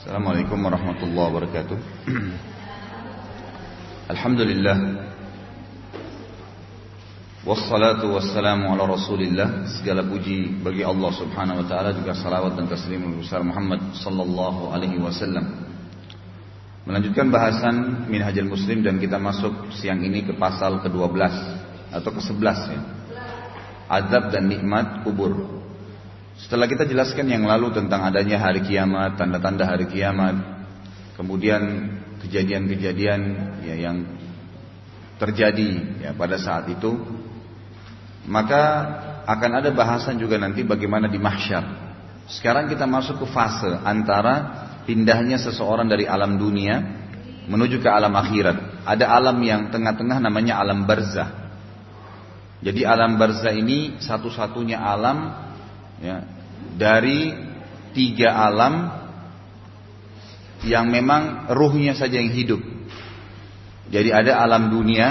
Assalamualaikum warahmatullahi wabarakatuh. Alhamdulillah. Wassalatu wassalamu ala rasulillah. Segala puji bagi Allah subhanahu wa ta'ala Juga salawat dan taslim besar Muhammad sallallahu alaihi wasallam. Melanjutkan bahasan Minhajul Muslim dan kita masuk siang ini ke pasal ke-12 Atau ke-11 ya. Adab dan nikmat kubur setelah kita jelaskan yang lalu tentang adanya hari kiamat, tanda-tanda hari kiamat, kemudian kejadian-kejadian ya, yang terjadi ya, pada saat itu, maka akan ada bahasan juga nanti bagaimana di mahsyar. Sekarang kita masuk ke fase antara pindahnya seseorang dari alam dunia menuju ke alam akhirat. Ada alam yang tengah-tengah namanya alam barzah. Jadi alam barzah ini satu-satunya alam ya, dari tiga alam yang memang ruhnya saja yang hidup. Jadi ada alam dunia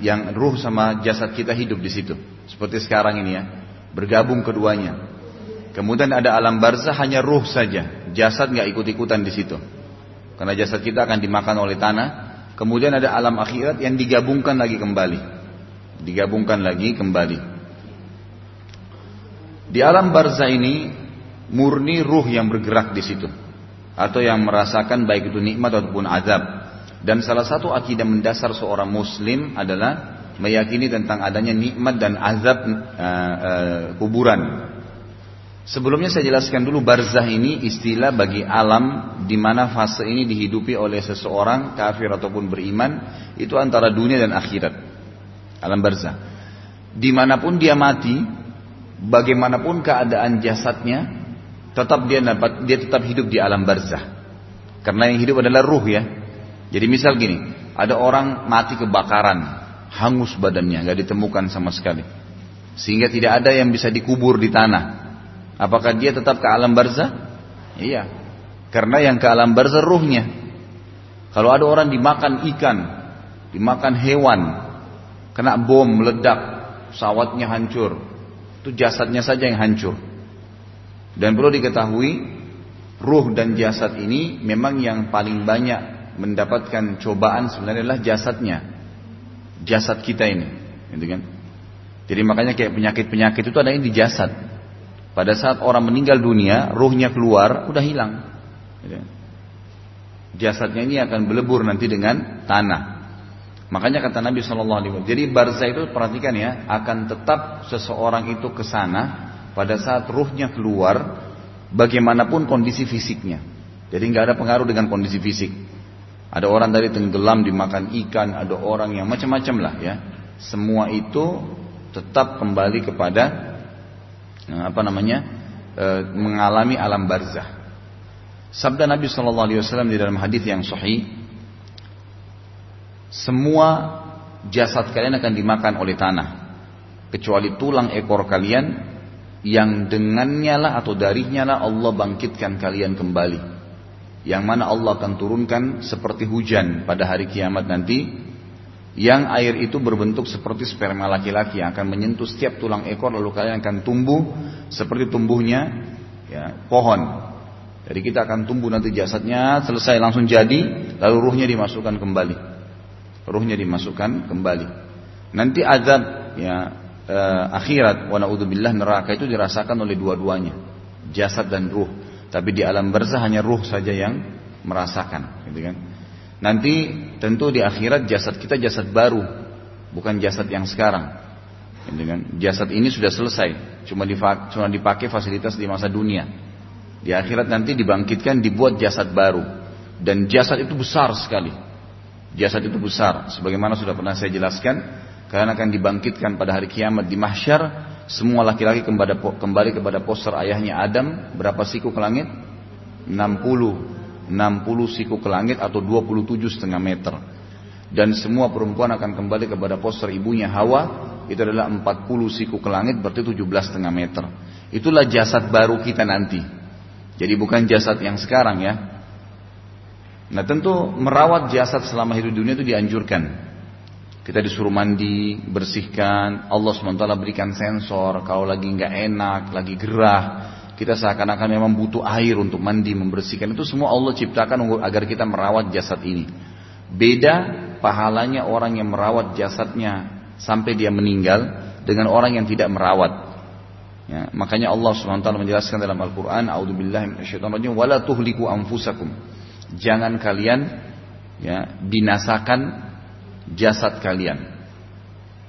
yang ruh sama jasad kita hidup di situ. Seperti sekarang ini ya, bergabung keduanya. Kemudian ada alam barzah hanya ruh saja, jasad nggak ikut-ikutan di situ. Karena jasad kita akan dimakan oleh tanah. Kemudian ada alam akhirat yang digabungkan lagi kembali. Digabungkan lagi kembali. Di alam barzah ini murni ruh yang bergerak di situ atau yang merasakan baik itu nikmat ataupun azab. Dan salah satu akidah mendasar seorang muslim adalah meyakini tentang adanya nikmat dan azab uh, uh, kuburan. Sebelumnya saya jelaskan dulu barzah ini istilah bagi alam di mana fase ini dihidupi oleh seseorang kafir ataupun beriman itu antara dunia dan akhirat. Alam barzah. Di mana pun dia mati, bagaimanapun keadaan jasadnya, tetap dia dapat dia tetap hidup di alam barzah. Karena yang hidup adalah ruh ya. Jadi misal gini, ada orang mati kebakaran, hangus badannya, nggak ditemukan sama sekali. Sehingga tidak ada yang bisa dikubur di tanah. Apakah dia tetap ke alam barzah? Iya. Karena yang ke alam barzah ruhnya. Kalau ada orang dimakan ikan, dimakan hewan, kena bom meledak, pesawatnya hancur, itu jasadnya saja yang hancur. Dan perlu diketahui, ruh dan jasad ini memang yang paling banyak mendapatkan cobaan sebenarnya adalah jasadnya. Jasad kita ini. Gitu kan? Jadi makanya kayak penyakit-penyakit itu ada yang di jasad. Pada saat orang meninggal dunia, ruhnya keluar, udah hilang. Gitu kan? Jasadnya ini akan belebur nanti dengan tanah. Makanya kata Nabi Shallallahu Alaihi Wasallam. Jadi barzah itu perhatikan ya, akan tetap seseorang itu ke sana pada saat ruhnya keluar, bagaimanapun kondisi fisiknya. Jadi nggak ada pengaruh dengan kondisi fisik. Ada orang dari tenggelam dimakan ikan, ada orang yang macam-macam lah ya. Semua itu tetap kembali kepada eh, apa namanya e, mengalami alam barzah. Sabda Nabi Shallallahu Alaihi Wasallam di dalam hadis yang sahih, semua jasad kalian akan dimakan oleh tanah. Kecuali tulang ekor kalian yang dengannya lah atau darinya lah Allah bangkitkan kalian kembali. Yang mana Allah akan turunkan seperti hujan pada hari kiamat nanti. Yang air itu berbentuk seperti sperma laki-laki yang akan menyentuh setiap tulang ekor lalu kalian akan tumbuh seperti tumbuhnya ya, pohon. Jadi kita akan tumbuh nanti jasadnya selesai langsung jadi lalu ruhnya dimasukkan kembali ruhnya dimasukkan kembali. Nanti azab ya e, akhirat wa neraka itu dirasakan oleh dua-duanya, jasad dan ruh. Tapi di alam barzah hanya ruh saja yang merasakan, gitu kan. Nanti tentu di akhirat jasad kita jasad baru, bukan jasad yang sekarang. Gitu kan. Jasad ini sudah selesai, cuma cuma dipakai fasilitas di masa dunia. Di akhirat nanti dibangkitkan dibuat jasad baru dan jasad itu besar sekali Jasad itu besar, sebagaimana sudah pernah saya jelaskan, karena akan dibangkitkan pada hari kiamat di mahsyar, semua laki-laki kembali, kembali kepada poster ayahnya Adam, berapa siku ke langit? 60, 60 siku ke langit atau 27 setengah meter. Dan semua perempuan akan kembali kepada poster ibunya Hawa, itu adalah 40 siku ke langit, berarti 17 setengah meter. Itulah jasad baru kita nanti. Jadi bukan jasad yang sekarang ya, Nah tentu merawat jasad selama hidup dunia itu dianjurkan. Kita disuruh mandi, bersihkan. Allah SWT berikan sensor. Kalau lagi nggak enak, lagi gerah, kita seakan-akan memang butuh air untuk mandi, membersihkan. Itu semua Allah ciptakan agar kita merawat jasad ini. Beda pahalanya orang yang merawat jasadnya sampai dia meninggal dengan orang yang tidak merawat. Ya, makanya Allah SWT menjelaskan dalam Al-Quran, A'udzubillahi minasyaitonirrajim, wala tuhliku anfusakum. Jangan kalian ya, binasakan jasad kalian.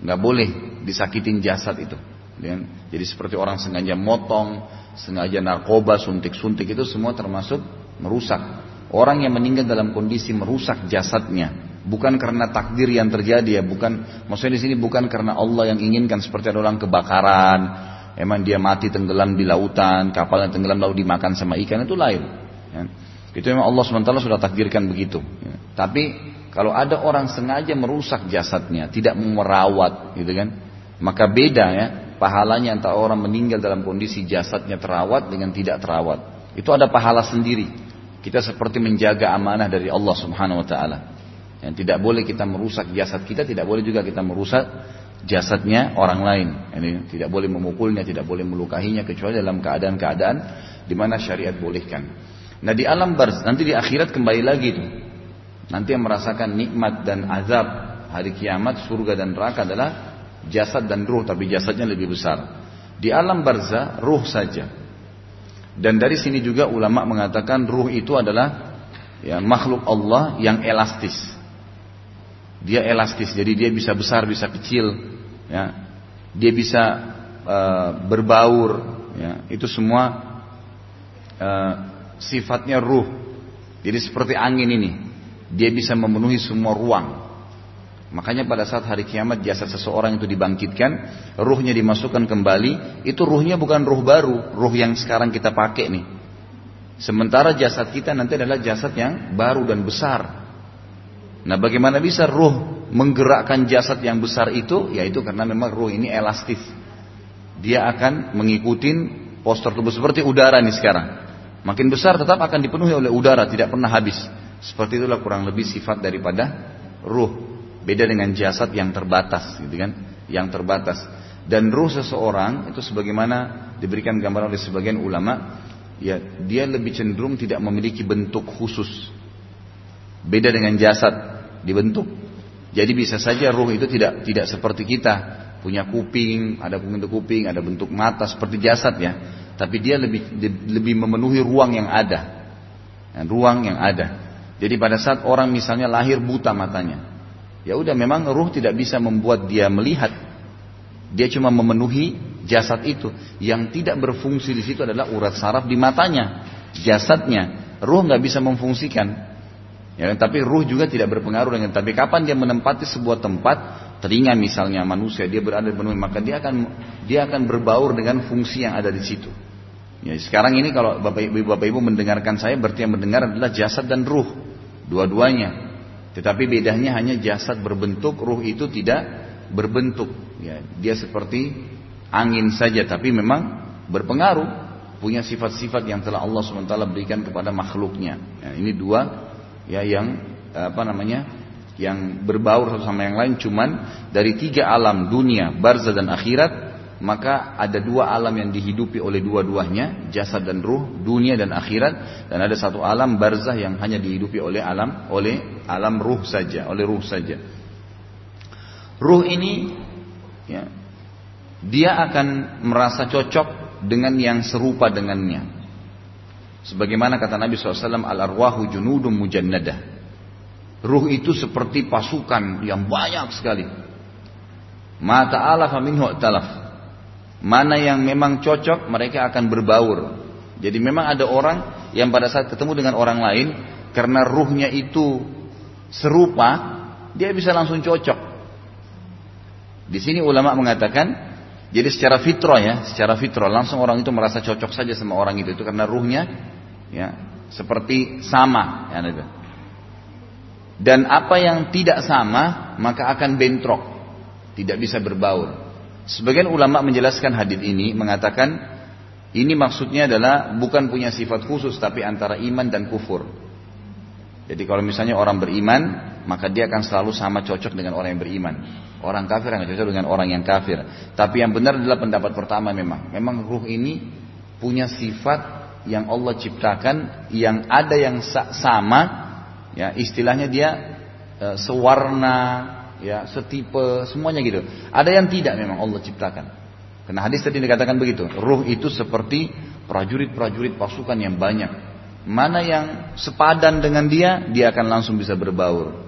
Nggak boleh disakitin jasad itu. Ya. Jadi seperti orang sengaja motong, sengaja narkoba, suntik-suntik itu semua termasuk merusak. Orang yang meninggal dalam kondisi merusak jasadnya, bukan karena takdir yang terjadi ya, bukan maksudnya di sini bukan karena Allah yang inginkan seperti ada orang kebakaran, emang dia mati tenggelam di lautan, kapal yang tenggelam lalu dimakan sama ikan itu lain. Ya. Itu memang Allah SWT sudah takdirkan begitu. Tapi kalau ada orang sengaja merusak jasadnya, tidak merawat, gitu kan, maka beda ya pahalanya antara orang meninggal dalam kondisi jasadnya terawat dengan tidak terawat. Itu ada pahala sendiri. Kita seperti menjaga amanah dari Allah Subhanahu wa taala. Yang tidak boleh kita merusak jasad kita, tidak boleh juga kita merusak jasadnya orang lain. Ini tidak boleh memukulnya, tidak boleh melukahinya kecuali dalam keadaan-keadaan di mana syariat bolehkan. Nah di alam barz nanti di akhirat kembali lagi itu. Nanti yang merasakan nikmat dan azab hari kiamat surga dan neraka adalah jasad dan ruh tapi jasadnya lebih besar. Di alam barza ruh saja. Dan dari sini juga ulama mengatakan ruh itu adalah ya, makhluk Allah yang elastis. Dia elastis, jadi dia bisa besar, bisa kecil, ya. Dia bisa uh, berbaur, ya. Itu semua uh, sifatnya ruh. Jadi seperti angin ini, dia bisa memenuhi semua ruang. Makanya pada saat hari kiamat jasad seseorang itu dibangkitkan, ruhnya dimasukkan kembali, itu ruhnya bukan ruh baru, ruh yang sekarang kita pakai nih. Sementara jasad kita nanti adalah jasad yang baru dan besar. Nah bagaimana bisa ruh menggerakkan jasad yang besar itu? Yaitu karena memang ruh ini elastis. Dia akan mengikuti postur tubuh seperti udara nih sekarang. Makin besar tetap akan dipenuhi oleh udara, tidak pernah habis. Seperti itulah kurang lebih sifat daripada ruh. Beda dengan jasad yang terbatas, gitu kan? Yang terbatas. Dan ruh seseorang itu sebagaimana diberikan gambaran oleh sebagian ulama, ya dia lebih cenderung tidak memiliki bentuk khusus. Beda dengan jasad dibentuk. Jadi bisa saja ruh itu tidak tidak seperti kita, punya kuping, ada bentuk kuping, ada bentuk mata seperti jasad ya. Tapi dia lebih lebih memenuhi ruang yang ada. ruang yang ada. Jadi pada saat orang misalnya lahir buta matanya, Ya udah memang ruh tidak bisa membuat dia melihat. Dia cuma memenuhi jasad itu. Yang tidak berfungsi di situ adalah urat saraf di matanya, jasadnya. Ruh nggak bisa memfungsikan. Ya, tapi ruh juga tidak berpengaruh dengan. Tapi kapan dia menempati sebuah tempat, telinga misalnya manusia dia berada di penuh, maka dia akan dia akan berbaur dengan fungsi yang ada di situ. Ya, sekarang ini kalau bapak ibu bapak ibu mendengarkan saya, berarti yang mendengar adalah jasad dan ruh, dua-duanya. Tetapi bedanya hanya jasad berbentuk, ruh itu tidak berbentuk. Ya, dia seperti angin saja, tapi memang berpengaruh, punya sifat-sifat yang telah Allah swt berikan kepada makhluknya. Ya, ini dua ya yang apa namanya yang berbaur satu sama yang lain cuman dari tiga alam dunia, barza dan akhirat maka ada dua alam yang dihidupi oleh dua-duanya, jasad dan ruh, dunia dan akhirat, dan ada satu alam barzah yang hanya dihidupi oleh alam oleh alam ruh saja, oleh ruh saja. Ruh ini ya, dia akan merasa cocok dengan yang serupa dengannya. Sebagaimana kata Nabi SAW, al-arwahu junudum mujannadah. Ruh itu seperti pasukan yang banyak sekali. Mata Allah minhu talaf. Mana yang memang cocok mereka akan berbaur. Jadi memang ada orang yang pada saat ketemu dengan orang lain karena ruhnya itu serupa, dia bisa langsung cocok. Di sini ulama mengatakan jadi secara fitrah ya, secara fitrah langsung orang itu merasa cocok saja sama orang itu itu karena ruhnya ya seperti sama ya gitu. Dan apa yang tidak sama maka akan bentrok, tidak bisa berbaur. Sebagian ulama menjelaskan hadis ini mengatakan ini maksudnya adalah bukan punya sifat khusus tapi antara iman dan kufur. Jadi kalau misalnya orang beriman, maka dia akan selalu sama cocok dengan orang yang beriman. Orang kafir akan cocok dengan orang yang kafir. Tapi yang benar adalah pendapat pertama memang. Memang ruh ini punya sifat yang Allah ciptakan yang ada yang sama ya istilahnya dia e, sewarna ya setipe semuanya gitu. Ada yang tidak memang Allah ciptakan. Karena hadis tadi dikatakan begitu ruh itu seperti prajurit-prajurit pasukan yang banyak. Mana yang sepadan dengan dia dia akan langsung bisa berbaur.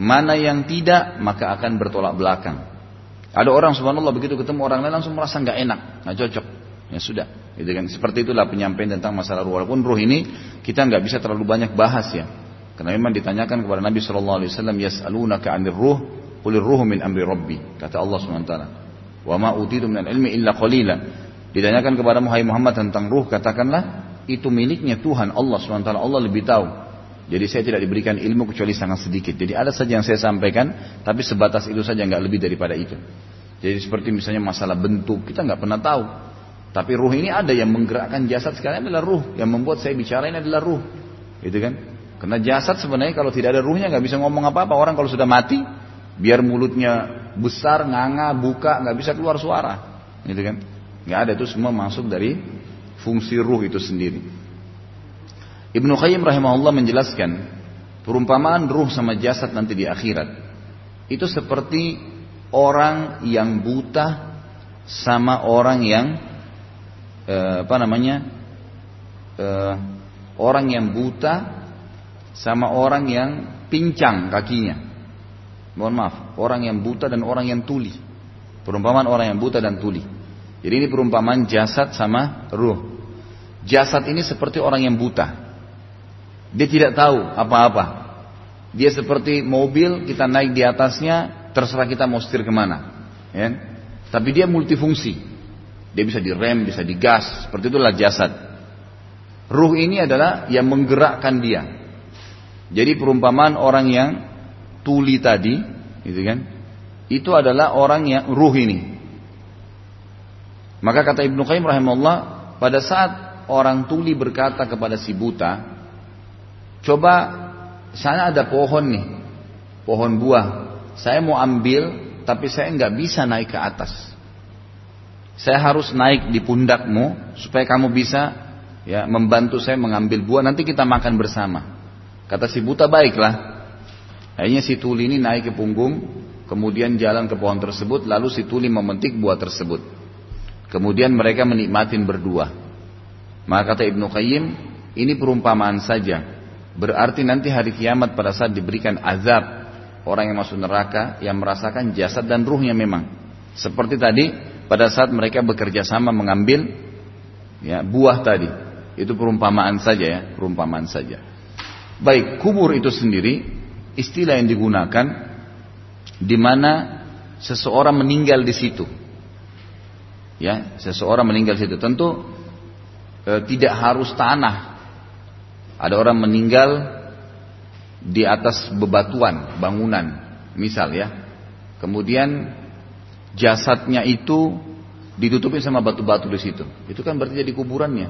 Mana yang tidak maka akan bertolak belakang. Ada orang subhanallah begitu ketemu orang lain langsung merasa nggak enak nggak cocok. Ya sudah, gitu kan. Seperti itulah penyampaian tentang masalah ruh. Walaupun ruh ini kita nggak bisa terlalu banyak bahas ya. Karena memang ditanyakan kepada Nabi Shallallahu Alaihi Wasallam, Yas'alunaka anir ruh, kulir ruh min amri Rabbi. Kata Allah SWT. Wa ma utitu min ilmi illa qalila. Ditanyakan kepada Muhammad tentang ruh, katakanlah itu miliknya Tuhan Allah SWT. Allah lebih tahu. Jadi saya tidak diberikan ilmu kecuali sangat sedikit. Jadi ada saja yang saya sampaikan, tapi sebatas itu saja nggak lebih daripada itu. Jadi seperti misalnya masalah bentuk, kita nggak pernah tahu. Tapi ruh ini ada yang menggerakkan jasad sekarang adalah ruh. Yang membuat saya bicara ini adalah ruh. Gitu kan? Karena jasad sebenarnya kalau tidak ada ruhnya nggak bisa ngomong apa-apa. Orang kalau sudah mati, biar mulutnya besar, nganga, buka, nggak bisa keluar suara. Gitu kan? Nggak ada itu semua masuk dari fungsi ruh itu sendiri. Ibnu Qayyim rahimahullah menjelaskan perumpamaan ruh sama jasad nanti di akhirat itu seperti orang yang buta sama orang yang eh, apa namanya eh, orang yang buta sama orang yang pincang kakinya. Mohon maaf, orang yang buta dan orang yang tuli. Perumpamaan orang yang buta dan tuli. Jadi ini perumpamaan jasad sama ruh. Jasad ini seperti orang yang buta. Dia tidak tahu apa-apa. Dia seperti mobil, kita naik di atasnya, terserah kita mau setir ke mana. Ya? Tapi dia multifungsi. Dia bisa direm, bisa digas, seperti itulah jasad. Ruh ini adalah yang menggerakkan dia. Jadi perumpamaan orang yang tuli tadi, gitu kan? Itu adalah orang yang ruh ini. Maka kata Ibnu Qayyim rahimahullah, pada saat orang tuli berkata kepada si buta, coba sana ada pohon nih, pohon buah. Saya mau ambil, tapi saya nggak bisa naik ke atas. Saya harus naik di pundakmu supaya kamu bisa ya membantu saya mengambil buah nanti kita makan bersama. Kata si buta baiklah. Akhirnya si tuli ini naik ke punggung, kemudian jalan ke pohon tersebut, lalu si tuli memetik buah tersebut. Kemudian mereka menikmatin berdua. Maka kata Ibnu Qayyim, ini perumpamaan saja. Berarti nanti hari kiamat pada saat diberikan azab orang yang masuk neraka yang merasakan jasad dan ruhnya memang. Seperti tadi pada saat mereka bekerja sama mengambil ya, buah tadi. Itu perumpamaan saja ya, perumpamaan saja. Baik, kubur itu sendiri istilah yang digunakan di mana seseorang meninggal di situ. Ya, seseorang meninggal di situ. Tentu e, tidak harus tanah. Ada orang meninggal di atas bebatuan, bangunan, misal ya. Kemudian jasadnya itu ditutupin sama batu-batu di situ. Itu kan berarti jadi kuburannya.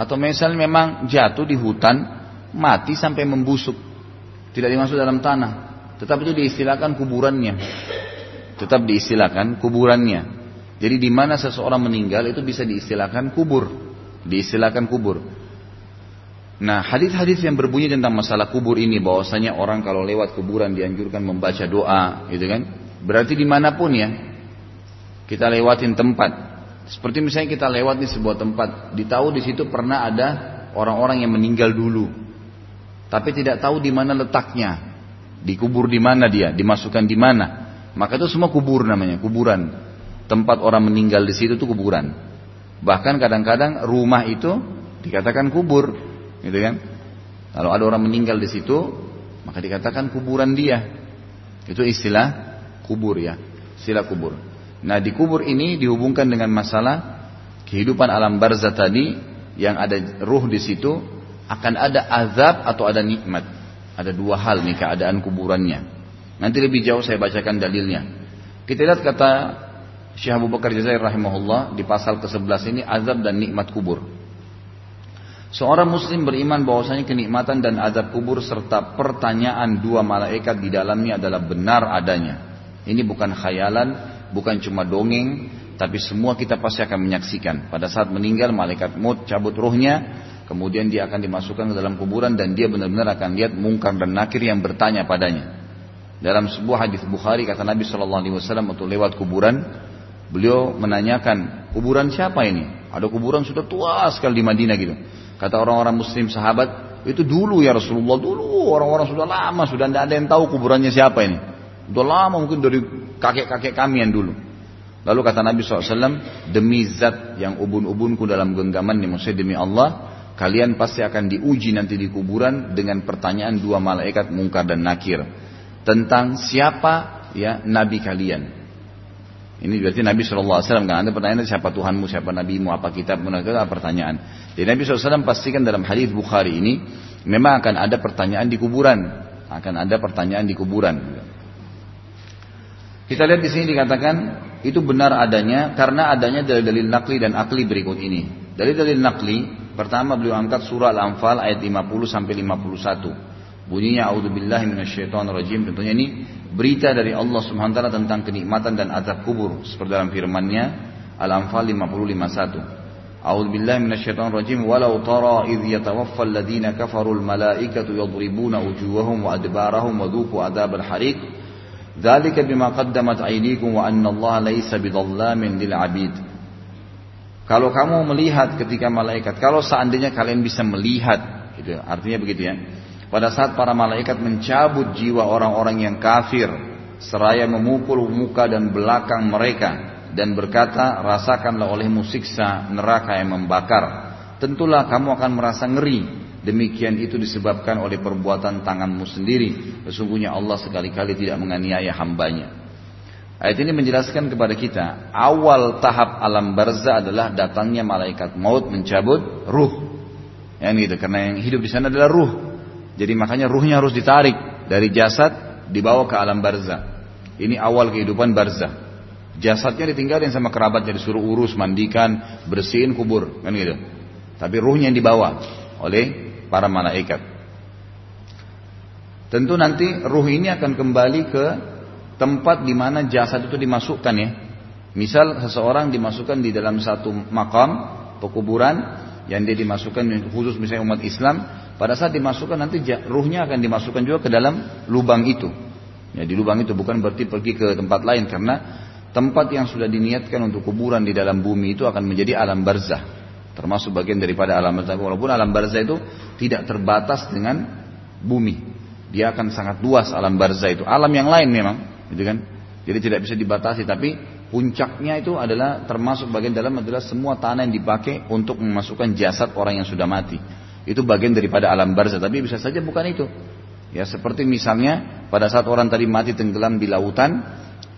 Atau misalnya memang jatuh di hutan, mati sampai membusuk. Tidak dimasuk dalam tanah. Tetap itu diistilahkan kuburannya. Tetap diistilahkan kuburannya. Jadi di mana seseorang meninggal itu bisa diistilahkan kubur. Diistilahkan kubur. Nah, hadis-hadis yang berbunyi tentang masalah kubur ini bahwasanya orang kalau lewat kuburan dianjurkan membaca doa, gitu kan? Berarti di mana pun ya, kita lewatin tempat. Seperti misalnya kita lewat di sebuah tempat, ditahu di situ pernah ada orang-orang yang meninggal dulu, tapi tidak tahu di mana letaknya, dikubur di mana dia, dimasukkan di mana. Maka itu semua kubur namanya, kuburan. Tempat orang meninggal di situ itu kuburan. Bahkan kadang-kadang rumah itu dikatakan kubur, gitu kan? Kalau ada orang meninggal di situ, maka dikatakan kuburan dia. Itu istilah kubur ya, istilah kubur. Nah di kubur ini dihubungkan dengan masalah kehidupan alam barzah tadi yang ada ruh di situ akan ada azab atau ada nikmat. Ada dua hal nih keadaan kuburannya. Nanti lebih jauh saya bacakan dalilnya. Kita lihat kata Syekh Abu Bakar Jazair rahimahullah di pasal ke-11 ini azab dan nikmat kubur. Seorang muslim beriman bahwasanya kenikmatan dan azab kubur serta pertanyaan dua malaikat di dalamnya adalah benar adanya. Ini bukan khayalan bukan cuma dongeng, tapi semua kita pasti akan menyaksikan. Pada saat meninggal malaikat maut cabut ruhnya, kemudian dia akan dimasukkan ke dalam kuburan dan dia benar-benar akan lihat mungkar dan nakir yang bertanya padanya. Dalam sebuah hadis Bukhari kata Nabi Shallallahu Alaihi Wasallam untuk lewat kuburan, beliau menanyakan kuburan siapa ini? Ada kuburan sudah tua sekali di Madinah gitu. Kata orang-orang Muslim sahabat, itu dulu ya Rasulullah dulu orang-orang sudah lama sudah tidak ada yang tahu kuburannya siapa ini. Sudah lama mungkin dari kakek-kakek kami yang dulu. Lalu kata Nabi SAW, demi zat yang ubun-ubunku dalam genggaman ini, maksudnya demi Allah, kalian pasti akan diuji nanti di kuburan dengan pertanyaan dua malaikat mungkar dan nakir tentang siapa ya nabi kalian. Ini berarti Nabi SAW kan ada pertanyaan siapa Tuhanmu, siapa nabimu, apa kitab, itu pertanyaan. Jadi Nabi SAW pastikan dalam hadis Bukhari ini memang akan ada pertanyaan di kuburan, akan ada pertanyaan di kuburan. Kita lihat di sini dikatakan itu benar adanya karena adanya dalil-dalil nakli dan akli berikut ini. Dalil-dalil nakli pertama beliau angkat surah Al-Anfal ayat 50 sampai 51. Bunyinya auzubillahi minasyaitonirrajim tentunya ini berita dari Allah Subhanahu wa taala tentang kenikmatan dan azab kubur seperti dalam firman-Nya Al-Anfal 50 51. A'udzu billahi minasyaitonir rajim walau tara idh yatawaffa alladhina kafarul malaikatu yadribuna wujuhahum wa adbarahum wa dhuqu adzabal hariq qaddamat aydikum wa anna Allah laisa bidhallamin lil abid. Kalau kamu melihat ketika malaikat, kalau seandainya kalian bisa melihat, gitu, artinya begitu ya. Pada saat para malaikat mencabut jiwa orang-orang yang kafir, seraya memukul muka dan belakang mereka dan berkata, rasakanlah olehmu siksa neraka yang membakar. Tentulah kamu akan merasa ngeri Demikian itu disebabkan oleh perbuatan tanganmu sendiri. Sesungguhnya Allah sekali-kali tidak menganiaya hambanya. Ayat ini menjelaskan kepada kita, awal tahap alam barzah adalah datangnya malaikat maut mencabut ruh. Yang itu karena yang hidup di sana adalah ruh. Jadi makanya ruhnya harus ditarik dari jasad dibawa ke alam barzah. Ini awal kehidupan barzah. Jasadnya ditinggalin sama kerabatnya disuruh urus, mandikan, bersihin kubur, kan gitu. Tapi ruhnya yang dibawa oleh para malaikat. Tentu nanti ruh ini akan kembali ke tempat di mana jasad itu dimasukkan ya. Misal seseorang dimasukkan di dalam satu makam pekuburan yang dia dimasukkan khusus misalnya umat Islam, pada saat dimasukkan nanti ruhnya akan dimasukkan juga ke dalam lubang itu. Ya, di lubang itu bukan berarti pergi ke tempat lain karena tempat yang sudah diniatkan untuk kuburan di dalam bumi itu akan menjadi alam barzah. Termasuk bagian daripada alam barzah. Walaupun alam barzah itu tidak terbatas dengan bumi. Dia akan sangat luas alam barzah itu. Alam yang lain memang gitu kan jadi tidak bisa dibatasi tapi puncaknya itu adalah termasuk bagian dalam adalah semua tanah yang dipakai untuk memasukkan jasad orang yang sudah mati itu bagian daripada alam barzah tapi bisa saja bukan itu ya seperti misalnya pada saat orang tadi mati tenggelam di lautan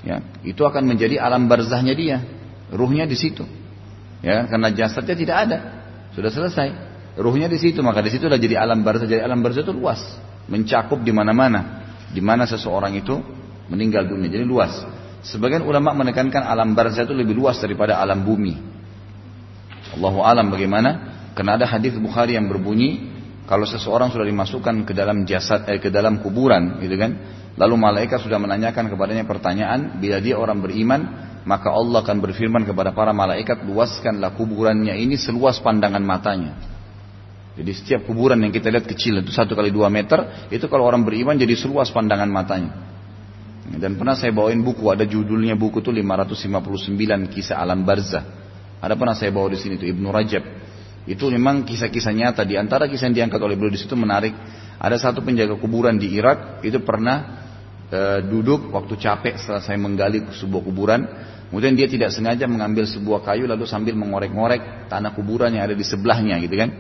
ya itu akan menjadi alam barzahnya dia ruhnya di situ Ya, karena jasadnya tidak ada. Sudah selesai. Ruhnya di situ, maka di situ sudah jadi alam barzah. Jadi alam barzah itu luas, mencakup di mana-mana. Di mana seseorang itu meninggal dunia. Jadi luas. Sebagian ulama menekankan alam barzah itu lebih luas daripada alam bumi. Allahu alam bagaimana? Karena ada hadis Bukhari yang berbunyi kalau seseorang sudah dimasukkan ke dalam jasad eh, ke dalam kuburan gitu kan lalu malaikat sudah menanyakan kepadanya pertanyaan bila dia orang beriman maka Allah akan berfirman kepada para malaikat luaskanlah kuburannya ini seluas pandangan matanya jadi setiap kuburan yang kita lihat kecil itu satu kali dua meter itu kalau orang beriman jadi seluas pandangan matanya dan pernah saya bawain buku ada judulnya buku itu 559 kisah alam barzah. Ada pernah saya bawa di sini itu Ibnu Rajab. Itu memang kisah-kisah nyata. Di antara kisah yang diangkat oleh beliau di situ menarik. Ada satu penjaga kuburan di Irak itu pernah e, duduk waktu capek setelah saya menggali sebuah kuburan. Kemudian dia tidak sengaja mengambil sebuah kayu lalu sambil mengorek-ngorek tanah kuburan yang ada di sebelahnya gitu kan.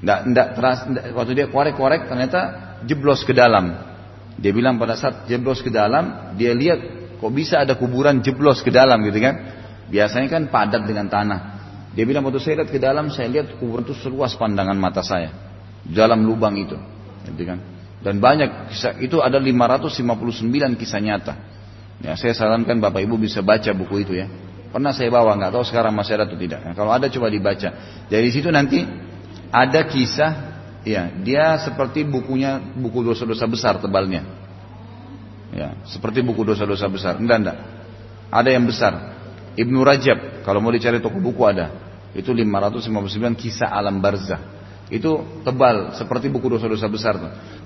Nggak, nggak teras, nggak, waktu dia korek-korek ternyata jeblos ke dalam. Dia bilang pada saat jeblos ke dalam, dia lihat kok bisa ada kuburan jeblos ke dalam gitu kan. Biasanya kan padat dengan tanah. Dia bilang waktu saya lihat ke dalam, saya lihat kuburan itu seluas pandangan mata saya. Dalam lubang itu. Gitu kan. Dan banyak kisah, itu ada 559 kisah nyata. Ya, saya sarankan Bapak Ibu bisa baca buku itu ya. Pernah saya bawa, nggak tahu sekarang masih ada atau tidak. Nah, kalau ada coba dibaca. Dari situ nanti ada kisah, ya, dia seperti bukunya buku dosa-dosa besar tebalnya. Ya, seperti buku dosa-dosa besar. Enggak, enggak. Ada yang besar. Ibnu Rajab, kalau mau dicari toko buku ada. Itu 559 kisah alam barzah. Itu tebal seperti buku dosa-dosa besar.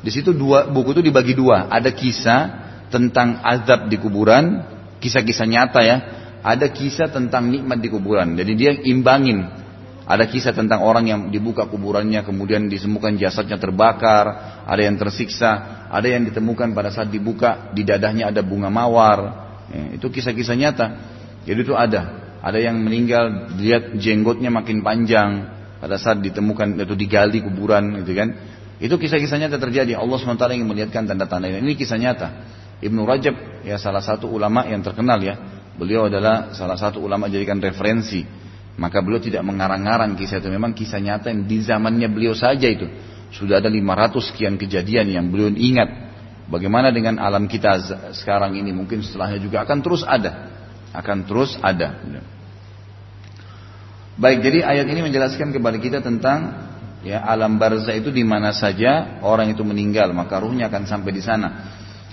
Di situ dua buku itu dibagi dua. Ada kisah tentang azab di kuburan, kisah-kisah nyata ya. Ada kisah tentang nikmat di kuburan. Jadi dia imbangin. Ada kisah tentang orang yang dibuka kuburannya, kemudian ditemukan jasadnya terbakar, ada yang tersiksa, ada yang ditemukan pada saat dibuka di dadahnya ada bunga mawar. Ya, itu kisah-kisah nyata. Jadi itu ada. Ada yang meninggal, lihat jenggotnya makin panjang pada saat ditemukan itu digali kuburan gitu kan. Itu kisah-kisah nyata terjadi. Allah SWT yang melihatkan tanda-tanda ini. Ini kisah nyata. Ibnu Rajab ya salah satu ulama yang terkenal ya. Beliau adalah salah satu ulama jadikan referensi. Maka beliau tidak mengarang-arang kisah itu. Memang kisah nyata yang di zamannya beliau saja itu. Sudah ada 500 sekian kejadian yang beliau ingat. Bagaimana dengan alam kita sekarang ini. Mungkin setelahnya juga akan terus ada akan terus ada. Baik, jadi ayat ini menjelaskan kepada kita tentang ya alam barzah itu di mana saja orang itu meninggal, maka ruhnya akan sampai di sana.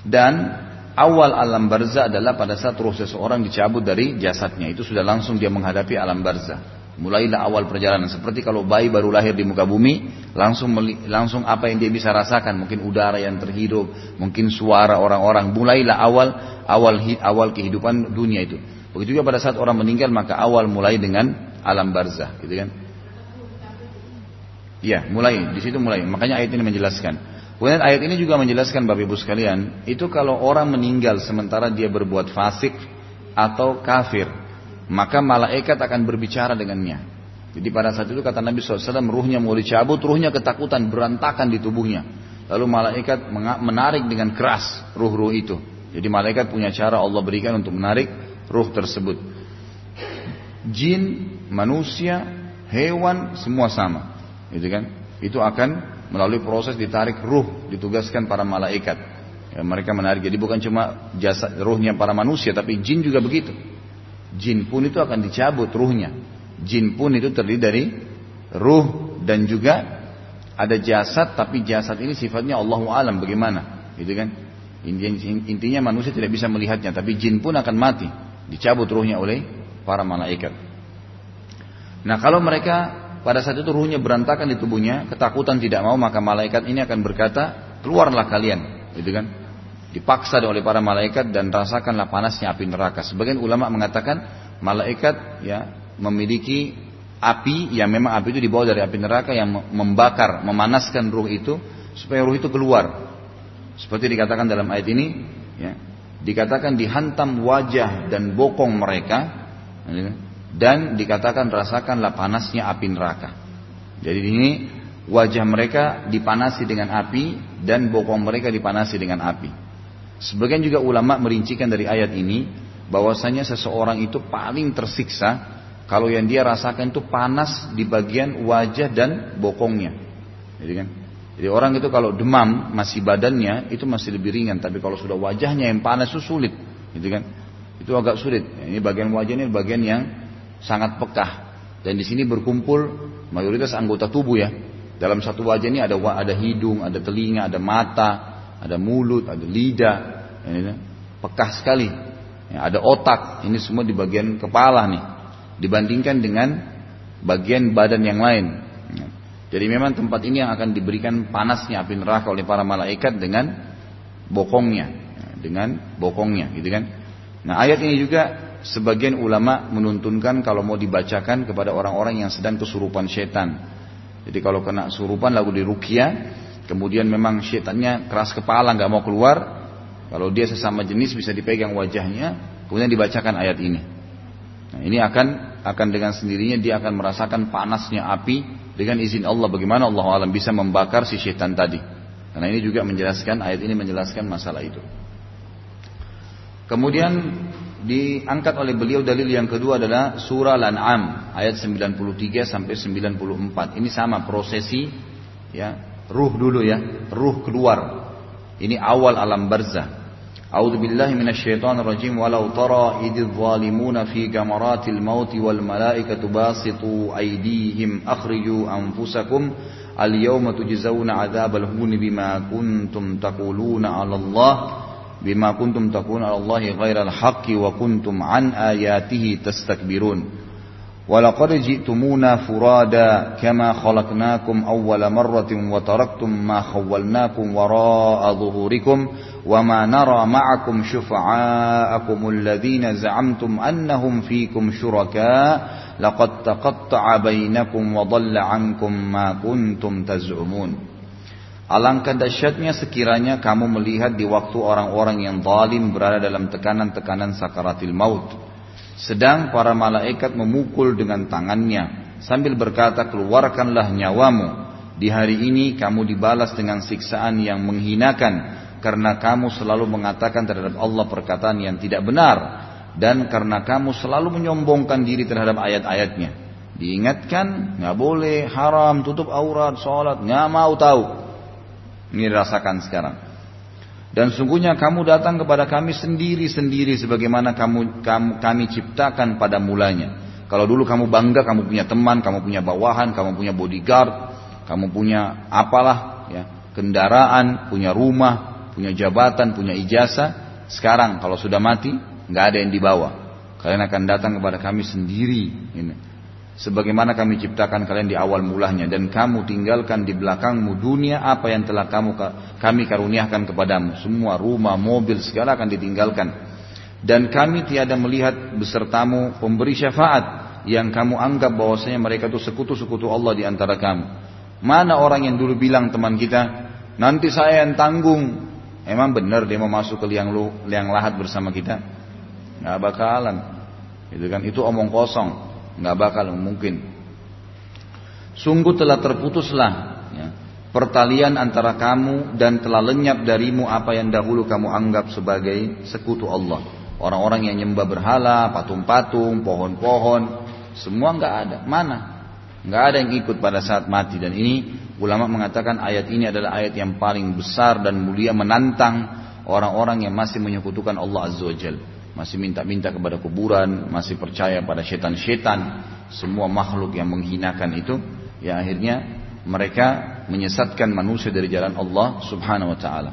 Dan awal alam barzah adalah pada saat ruh seseorang dicabut dari jasadnya, itu sudah langsung dia menghadapi alam barzah. Mulailah awal perjalanan seperti kalau bayi baru lahir di muka bumi, langsung langsung apa yang dia bisa rasakan, mungkin udara yang terhidup, mungkin suara orang-orang. Mulailah awal awal awal kehidupan dunia itu. Begitu juga pada saat orang meninggal maka awal mulai dengan alam barzah, gitu kan? Iya, mulai di situ mulai. Makanya ayat ini menjelaskan. Kemudian ayat ini juga menjelaskan Bapak Ibu sekalian, itu kalau orang meninggal sementara dia berbuat fasik atau kafir, maka malaikat akan berbicara dengannya. Jadi pada saat itu kata Nabi SAW, ruhnya mau dicabut, ruhnya ketakutan, berantakan di tubuhnya. Lalu malaikat menarik dengan keras ruh-ruh itu. Jadi malaikat punya cara Allah berikan untuk menarik ruh tersebut. Jin, manusia, hewan, semua sama. Gitu kan? Itu akan melalui proses ditarik ruh, ditugaskan para malaikat. Ya, mereka menarik. Jadi bukan cuma jasa ruhnya para manusia, tapi jin juga begitu. Jin pun itu akan dicabut ruhnya. Jin pun itu terdiri dari ruh dan juga ada jasad tapi jasad ini sifatnya Allah alam bagaimana gitu kan intinya manusia tidak bisa melihatnya tapi jin pun akan mati dicabut ruhnya oleh para malaikat nah kalau mereka pada saat itu ruhnya berantakan di tubuhnya ketakutan tidak mau maka malaikat ini akan berkata keluarlah kalian gitu kan dipaksa oleh para malaikat dan rasakanlah panasnya api neraka. Sebagian ulama mengatakan malaikat ya memiliki api yang memang api itu dibawa dari api neraka yang membakar, memanaskan ruh itu supaya ruh itu keluar. Seperti dikatakan dalam ayat ini, ya, dikatakan dihantam wajah dan bokong mereka ya, dan dikatakan rasakanlah panasnya api neraka. Jadi ini wajah mereka dipanasi dengan api dan bokong mereka dipanasi dengan api. Sebagian juga ulama merincikan dari ayat ini bahwasanya seseorang itu paling tersiksa kalau yang dia rasakan itu panas di bagian wajah dan bokongnya. Jadi kan? Jadi orang itu kalau demam masih badannya itu masih lebih ringan, tapi kalau sudah wajahnya yang panas itu sulit, gitu kan? Itu agak sulit. Ini bagian wajah ini bagian yang sangat pekah. Dan di sini berkumpul mayoritas anggota tubuh ya. Dalam satu wajah ini ada ada hidung, ada telinga, ada mata, ada mulut, ada lidah, ini, pekah sekali. Ya, ada otak, ini semua di bagian kepala nih, dibandingkan dengan bagian badan yang lain. Ya. Jadi memang tempat ini yang akan diberikan panasnya api neraka oleh para malaikat dengan bokongnya, ya, dengan bokongnya, gitu kan? Nah ayat ini juga sebagian ulama menuntunkan kalau mau dibacakan kepada orang-orang yang sedang kesurupan setan. Jadi kalau kena surupan lalu dirukia, kemudian memang syaitannya keras kepala nggak mau keluar, kalau dia sesama jenis bisa dipegang wajahnya, kemudian dibacakan ayat ini. Nah, ini akan akan dengan sendirinya dia akan merasakan panasnya api dengan izin Allah bagaimana Allah alam bisa membakar si syaitan tadi. Karena ini juga menjelaskan ayat ini menjelaskan masalah itu. Kemudian diangkat oleh beliau dalil yang kedua adalah surah Al-An'am ayat 93 sampai 94. Ini sama prosesi ya ruh dulu ya, ruh keluar. Ini awal alam barzah. A'udzu billahi minasyaitonir rajim walau tara idz zalimuna fi gamaratil maut wal malaikatu basitu aydihim akhriju anfusakum al yawma tujzauna adzabal hun bima kuntum taquluna 'ala Allah بما كنتم تقولون على الله غير الحق وكنتم عن آياته تستكبرون. ولقد جئتمونا فرادا كما خلقناكم أول مرة وتركتم ما خولناكم وراء ظهوركم وما نرى معكم شفعاءكم الذين زعمتم أنهم فيكم شركاء. لقد تقطع بينكم وضل عنكم ما كنتم تزعمون. Alangkah dahsyatnya sekiranya kamu melihat di waktu orang-orang yang zalim berada dalam tekanan-tekanan sakaratil maut. Sedang para malaikat memukul dengan tangannya sambil berkata keluarkanlah nyawamu. Di hari ini kamu dibalas dengan siksaan yang menghinakan karena kamu selalu mengatakan terhadap Allah perkataan yang tidak benar dan karena kamu selalu menyombongkan diri terhadap ayat-ayatnya. Diingatkan nggak boleh haram tutup aurat sholat nggak mau tahu ini dirasakan sekarang. Dan sungguhnya kamu datang kepada kami sendiri-sendiri sebagaimana kamu, kamu kami ciptakan pada mulanya. Kalau dulu kamu bangga kamu punya teman, kamu punya bawahan, kamu punya bodyguard, kamu punya apalah ya, kendaraan, punya rumah, punya jabatan, punya ijazah. Sekarang kalau sudah mati nggak ada yang dibawa. Kalian akan datang kepada kami sendiri. Ini sebagaimana kami ciptakan kalian di awal mulanya. Dan kamu tinggalkan di belakangmu dunia apa yang telah kamu kami karuniakan kepadamu. Semua rumah mobil segala akan ditinggalkan. Dan kami tiada melihat besertamu pemberi syafaat yang kamu anggap bahwasanya mereka itu sekutu-sekutu Allah di antara kamu. Mana orang yang dulu bilang teman kita nanti saya yang tanggung. Emang benar dia mau masuk ke liang lu liang lahat bersama kita? Nggak bakalan. Itu kan? Itu omong kosong nggak bakal mungkin. Sungguh telah terputuslah ya, pertalian antara kamu dan telah lenyap darimu apa yang dahulu kamu anggap sebagai sekutu Allah. Orang-orang yang nyembah berhala, patung-patung, pohon-pohon, semua nggak ada. Mana? Nggak ada yang ikut pada saat mati dan ini ulama mengatakan ayat ini adalah ayat yang paling besar dan mulia menantang orang-orang yang masih menyekutukan Allah Azza wa Jalla masih minta-minta kepada kuburan, masih percaya pada setan-setan, semua makhluk yang menghinakan itu, ya akhirnya mereka menyesatkan manusia dari jalan Allah Subhanahu wa taala.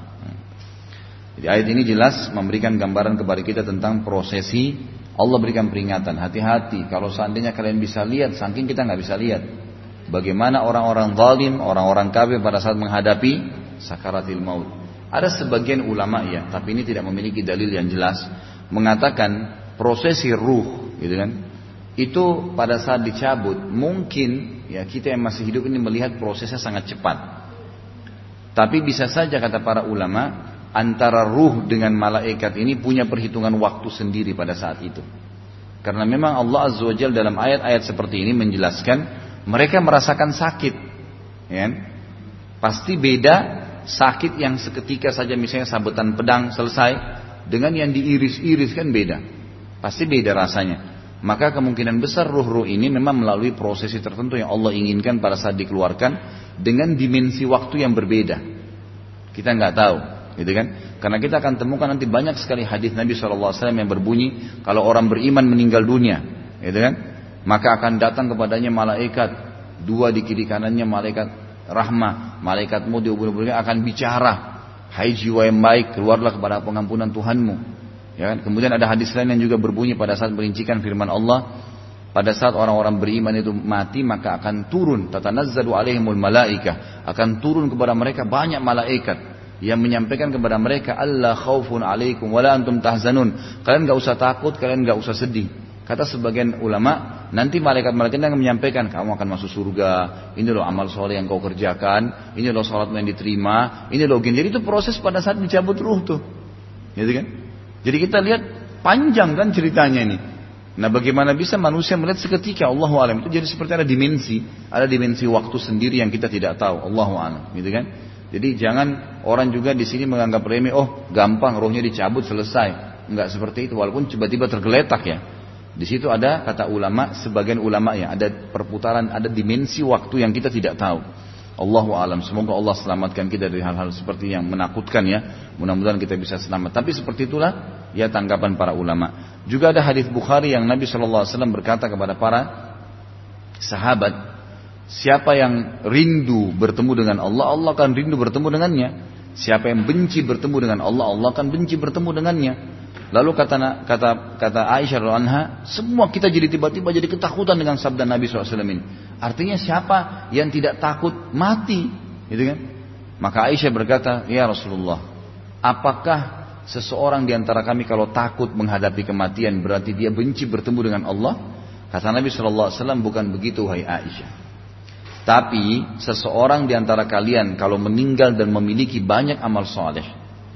Jadi ayat ini jelas memberikan gambaran kepada kita tentang prosesi Allah berikan peringatan, hati-hati kalau seandainya kalian bisa lihat, saking kita nggak bisa lihat. Bagaimana orang-orang zalim, orang-orang kafir pada saat menghadapi sakaratil maut. Ada sebagian ulama ya, tapi ini tidak memiliki dalil yang jelas mengatakan prosesi ruh gitu kan? Itu pada saat dicabut mungkin ya kita yang masih hidup ini melihat prosesnya sangat cepat. Tapi bisa saja kata para ulama antara ruh dengan malaikat ini punya perhitungan waktu sendiri pada saat itu. Karena memang Allah Azza wa dalam ayat-ayat seperti ini menjelaskan mereka merasakan sakit ya kan? pasti beda sakit yang seketika saja misalnya sabetan pedang selesai dengan yang diiris-iris kan beda. Pasti beda rasanya. Maka kemungkinan besar ruh-ruh ini memang melalui prosesi tertentu yang Allah inginkan pada saat dikeluarkan dengan dimensi waktu yang berbeda. Kita nggak tahu, gitu kan? Karena kita akan temukan nanti banyak sekali hadis Nabi SAW yang berbunyi kalau orang beriman meninggal dunia, gitu kan? Maka akan datang kepadanya malaikat dua di kiri kanannya malaikat rahmah, malaikat maut akan bicara Hai jiwa yang baik, keluarlah kepada pengampunan Tuhanmu. Ya kan? Kemudian ada hadis lain yang juga berbunyi pada saat merincikan firman Allah, pada saat orang-orang beriman itu mati maka akan turun tatanazzalu alaihimul malaika, akan turun kepada mereka banyak malaikat yang menyampaikan kepada mereka Allah khaufun alaikum wala antum tahzanun. Kalian enggak usah takut, kalian enggak usah sedih. Kata sebagian ulama, nanti malaikat-malaikat yang menyampaikan, kamu akan masuk surga, ini loh amal soleh yang kau kerjakan, ini loh sholat yang diterima, ini loh gini. Jadi itu proses pada saat dicabut ruh tuh. Gitu kan? Jadi kita lihat panjang kan ceritanya ini. Nah bagaimana bisa manusia melihat seketika Allah alam itu jadi seperti ada dimensi, ada dimensi waktu sendiri yang kita tidak tahu. Allah alam, gitu kan? Jadi jangan orang juga di sini menganggap remeh, oh gampang rohnya dicabut selesai. Enggak seperti itu, walaupun tiba-tiba tergeletak ya. Di situ ada kata ulama, sebagian ulama ya, ada perputaran, ada dimensi waktu yang kita tidak tahu. Allahu alam. Semoga Allah selamatkan kita dari hal-hal seperti yang menakutkan ya. Mudah-mudahan kita bisa selamat. Tapi seperti itulah ya tanggapan para ulama. Juga ada hadis Bukhari yang Nabi Shallallahu Alaihi Wasallam berkata kepada para sahabat, siapa yang rindu bertemu dengan Allah, Allah akan rindu bertemu dengannya. Siapa yang benci bertemu dengan Allah, Allah akan benci bertemu dengannya. Lalu kata kata kata Aisyah anha, semua kita jadi tiba-tiba jadi ketakutan dengan sabda Nabi SAW ini. Artinya siapa yang tidak takut mati, gitu kan? Maka Aisyah berkata, ya Rasulullah, apakah seseorang di antara kami kalau takut menghadapi kematian berarti dia benci bertemu dengan Allah? Kata Nabi SAW bukan begitu, hai Aisyah. Tapi seseorang di antara kalian kalau meninggal dan memiliki banyak amal soleh,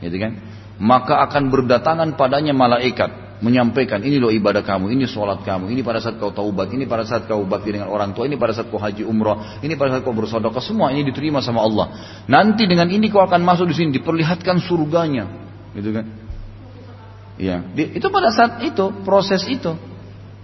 gitu kan? maka akan berdatangan padanya malaikat menyampaikan ini loh ibadah kamu, ini sholat kamu, ini pada saat kau taubat, ini pada saat kau bakti dengan orang tua, ini pada saat kau haji umrah, ini pada saat kau bersodokah, semua ini diterima sama Allah. Nanti dengan ini kau akan masuk di sini, diperlihatkan surganya, gitu kan? Ya, itu pada saat itu proses itu.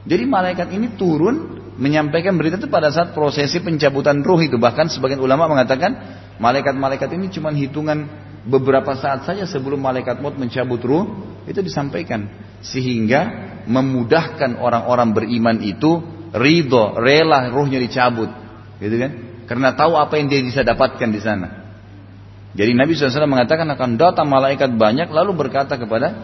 Jadi malaikat ini turun menyampaikan berita itu pada saat prosesi pencabutan ruh itu. Bahkan sebagian ulama mengatakan malaikat-malaikat ini cuma hitungan beberapa saat saja sebelum malaikat maut mencabut ruh itu disampaikan. Sehingga memudahkan orang-orang beriman itu ridho rela ruhnya dicabut. Gitu kan? Karena tahu apa yang dia bisa dapatkan di sana. Jadi Nabi SAW mengatakan akan datang malaikat banyak lalu berkata kepada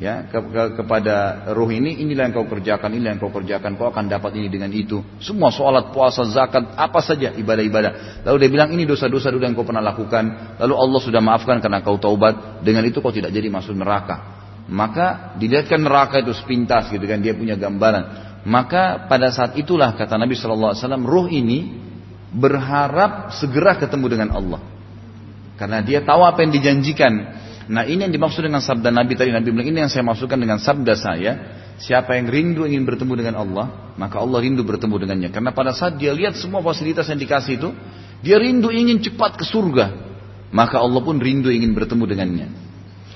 ya ke, ke, kepada ruh ini inilah yang kau kerjakan inilah yang kau kerjakan kau akan dapat ini dengan itu. Semua sholat puasa zakat apa saja ibadah-ibadah. Lalu dia bilang ini dosa-dosa dulu yang kau pernah lakukan. Lalu Allah sudah maafkan karena kau taubat. Dengan itu kau tidak jadi masuk neraka. Maka dilihatkan neraka itu sepintas gitu kan dia punya gambaran. Maka pada saat itulah kata Nabi SAW ruh ini berharap segera ketemu dengan Allah. Karena dia tahu apa yang dijanjikan Nah ini yang dimaksud dengan sabda Nabi tadi. Nabi bilang ini yang saya masukkan dengan sabda saya. Siapa yang rindu ingin bertemu dengan Allah, maka Allah rindu bertemu dengannya. Karena pada saat dia lihat semua fasilitas yang dikasih itu, dia rindu ingin cepat ke surga. Maka Allah pun rindu ingin bertemu dengannya.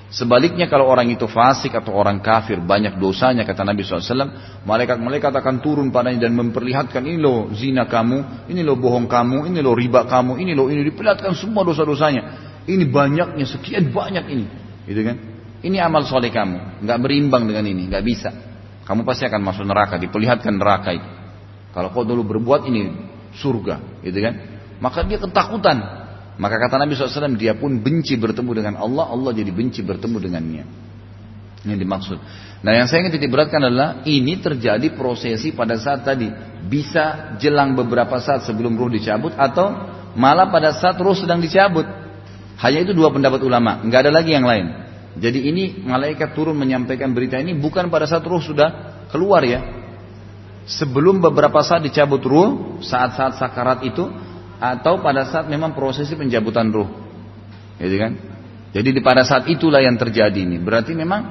Sebaliknya kalau orang itu fasik atau orang kafir banyak dosanya kata Nabi SAW Malaikat-malaikat akan turun padanya dan memperlihatkan ini loh zina kamu Ini loh bohong kamu, ini loh riba kamu, ini loh ini Diperlihatkan semua dosa-dosanya ini banyaknya, sekian banyak ini. Gitu kan? Ini amal soleh kamu. nggak berimbang dengan ini. nggak bisa. Kamu pasti akan masuk neraka. Diperlihatkan neraka itu. Kalau kau dulu berbuat ini surga. Gitu kan? Maka dia ketakutan. Maka kata Nabi SAW, dia pun benci bertemu dengan Allah. Allah jadi benci bertemu dengannya. Ini dimaksud. Nah yang saya ingin titik beratkan adalah ini terjadi prosesi pada saat tadi. Bisa jelang beberapa saat sebelum ruh dicabut atau malah pada saat ruh sedang dicabut. Hanya itu dua pendapat ulama, nggak ada lagi yang lain. Jadi ini malaikat turun menyampaikan berita ini bukan pada saat ruh sudah keluar ya. Sebelum beberapa saat dicabut ruh, saat-saat sakarat itu, atau pada saat memang prosesi pencabutan ruh. Gitu kan? Jadi pada saat itulah yang terjadi ini. Berarti memang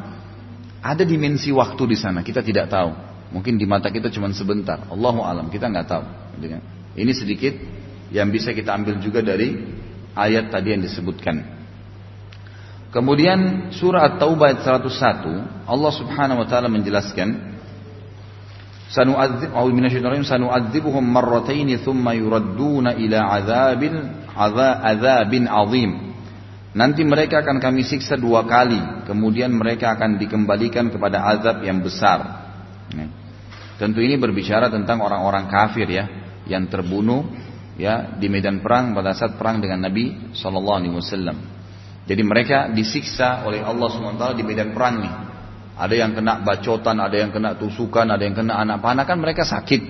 ada dimensi waktu di sana, kita tidak tahu. Mungkin di mata kita cuma sebentar. Allahu alam, kita nggak tahu. Gitu kan? Ini sedikit yang bisa kita ambil juga dari ayat tadi yang disebutkan. Kemudian surah At-Taubah ayat 101 Allah Subhanahu wa taala menjelaskan Sanu'adzib au minasyaitonir sanu'adzibuhum marratayn thumma yuradduna ila adzabil adzabin azim. Nanti mereka akan kami siksa dua kali, kemudian mereka akan dikembalikan kepada azab yang besar. Tentu ini berbicara tentang orang-orang kafir ya, yang terbunuh ya di medan perang pada saat perang dengan Nabi Shallallahu Alaihi Wasallam. Jadi mereka disiksa oleh Allah SWT di medan perang nih. Ada yang kena bacotan, ada yang kena tusukan, ada yang kena anak panah kan mereka sakit.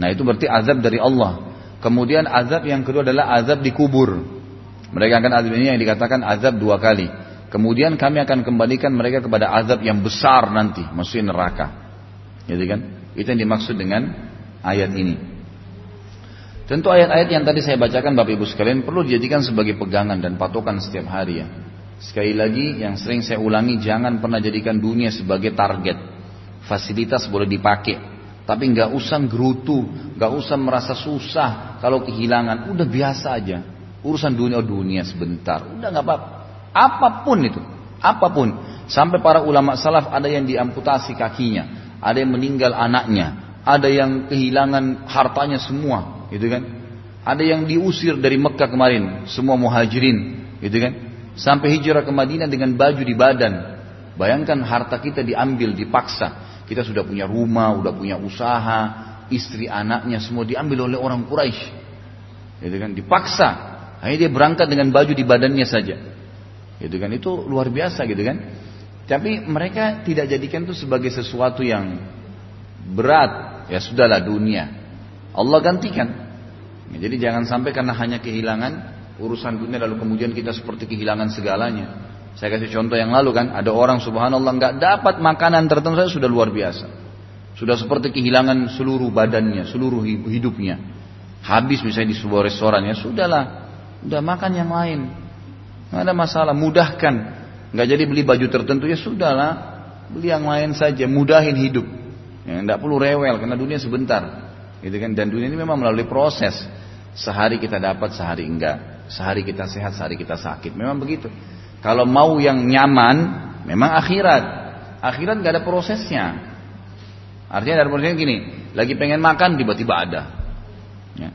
Nah itu berarti azab dari Allah. Kemudian azab yang kedua adalah azab di kubur. Mereka akan azab ini yang dikatakan azab dua kali. Kemudian kami akan kembalikan mereka kepada azab yang besar nanti, maksudnya neraka. Jadi kan? Itu yang dimaksud dengan ayat ini. Tentu ayat-ayat yang tadi saya bacakan Bapak Ibu sekalian perlu dijadikan sebagai pegangan dan patokan setiap hari ya. Sekali lagi yang sering saya ulangi jangan pernah jadikan dunia sebagai target. Fasilitas boleh dipakai, tapi nggak usah gerutu, nggak usah merasa susah kalau kehilangan. Udah biasa aja. Urusan dunia oh dunia sebentar, udah nggak apa-apa. Apa pun itu, apa pun. Sampai para ulama salaf ada yang diamputasi kakinya, ada yang meninggal anaknya, ada yang kehilangan hartanya semua, gitu kan? Ada yang diusir dari Mekah kemarin, semua muhajirin, gitu kan? Sampai hijrah ke Madinah dengan baju di badan. Bayangkan harta kita diambil, dipaksa. Kita sudah punya rumah, sudah punya usaha, istri anaknya semua diambil oleh orang Quraisy. Gitu kan? Dipaksa. Akhirnya dia berangkat dengan baju di badannya saja. Gitu kan itu luar biasa gitu kan. Tapi mereka tidak jadikan itu sebagai sesuatu yang berat. Ya sudahlah dunia. Allah gantikan. Ya, jadi jangan sampai karena hanya kehilangan urusan dunia lalu kemudian kita seperti kehilangan segalanya. Saya kasih contoh yang lalu kan, ada orang subhanallah nggak dapat makanan tertentu saja sudah luar biasa. Sudah seperti kehilangan seluruh badannya, seluruh hidupnya. Habis misalnya di sebuah restoran ya sudahlah, udah makan yang lain. Nggak ada masalah, mudahkan nggak jadi beli baju tertentu ya sudahlah beli yang lain saja mudahin hidup ya, nggak perlu rewel karena dunia sebentar gitu kan? Dan dunia ini memang melalui proses. Sehari kita dapat sehari enggak. Sehari kita sehat sehari kita sakit. Memang begitu. Kalau mau yang nyaman memang akhirat. Akhirat nggak ada prosesnya. Artinya ada prosesnya gini. Lagi pengen makan tiba-tiba ada. Ya.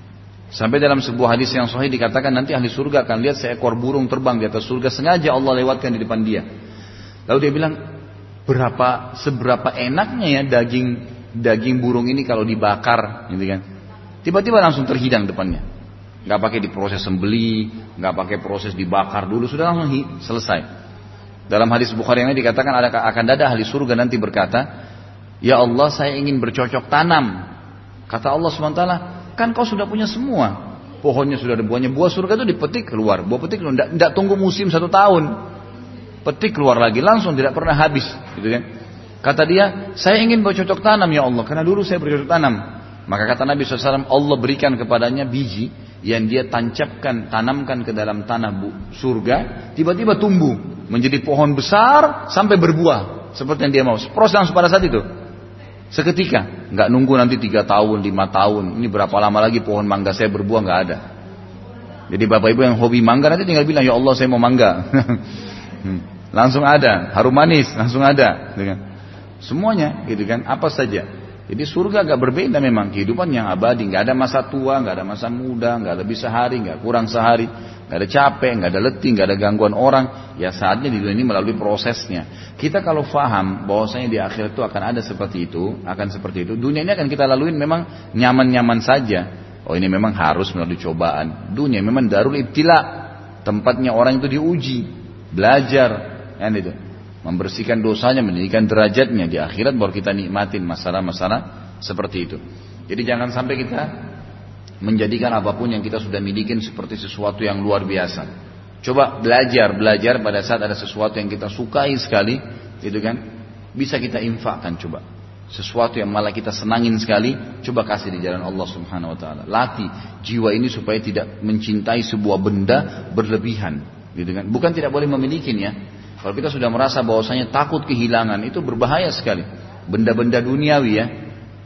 Sampai dalam sebuah hadis yang sahih dikatakan nanti ahli surga akan lihat seekor burung terbang di atas surga sengaja Allah lewatkan di depan dia. Lalu dia bilang berapa seberapa enaknya ya daging daging burung ini kalau dibakar, gitu kan? Tiba-tiba langsung terhidang depannya. Gak pakai diproses sembeli, gak pakai proses dibakar dulu, sudah langsung selesai. Dalam hadis Bukhari ini dikatakan ada akan ada ahli surga nanti berkata, Ya Allah saya ingin bercocok tanam. Kata Allah SWT, Kan kau sudah punya semua. Pohonnya sudah ada buahnya. Buah surga itu dipetik keluar. Buah petik keluar. Tidak tunggu musim satu tahun. Petik keluar lagi. Langsung tidak pernah habis. Gitu kan. Kata dia, saya ingin bercocok tanam ya Allah. Karena dulu saya bercocok tanam. Maka kata Nabi SAW, Allah berikan kepadanya biji yang dia tancapkan, tanamkan ke dalam tanah surga, tiba-tiba tumbuh menjadi pohon besar sampai berbuah seperti yang dia mau. Proses langsung pada saat itu. Seketika, nggak nunggu nanti tiga tahun, lima tahun. Ini berapa lama lagi pohon mangga saya berbuah nggak ada. Jadi bapak ibu yang hobi mangga nanti tinggal bilang ya Allah saya mau mangga. Hmm. langsung ada, harum manis langsung ada. Semuanya gitu kan, apa saja. Jadi surga agak berbeda memang kehidupan yang abadi, nggak ada masa tua, nggak ada masa muda, nggak lebih sehari, nggak kurang sehari, nggak ada capek, nggak ada letih, nggak ada gangguan orang. Ya saatnya di dunia ini melalui prosesnya. Kita kalau faham bahwasanya di akhirat itu akan ada seperti itu, akan seperti itu. Dunia ini akan kita lalui memang nyaman-nyaman saja. Oh ini memang harus melalui cobaan. Dunia memang darul ibtila, tempatnya orang itu diuji, belajar, kan itu membersihkan dosanya, meninggikan derajatnya di akhirat baru kita nikmatin masalah-masalah seperti itu. Jadi jangan sampai kita menjadikan apa pun yang kita sudah miliki seperti sesuatu yang luar biasa. Coba belajar, belajar pada saat ada sesuatu yang kita sukai sekali, gitu kan? Bisa kita infakkan coba. Sesuatu yang malah kita senangin sekali, coba kasih di jalan Allah Subhanahu wa taala. Latih jiwa ini supaya tidak mencintai sebuah benda berlebihan, gitu kan? Bukan tidak boleh memilikinya, kalau kita sudah merasa bahwasanya takut kehilangan itu berbahaya sekali. Benda-benda duniawi ya,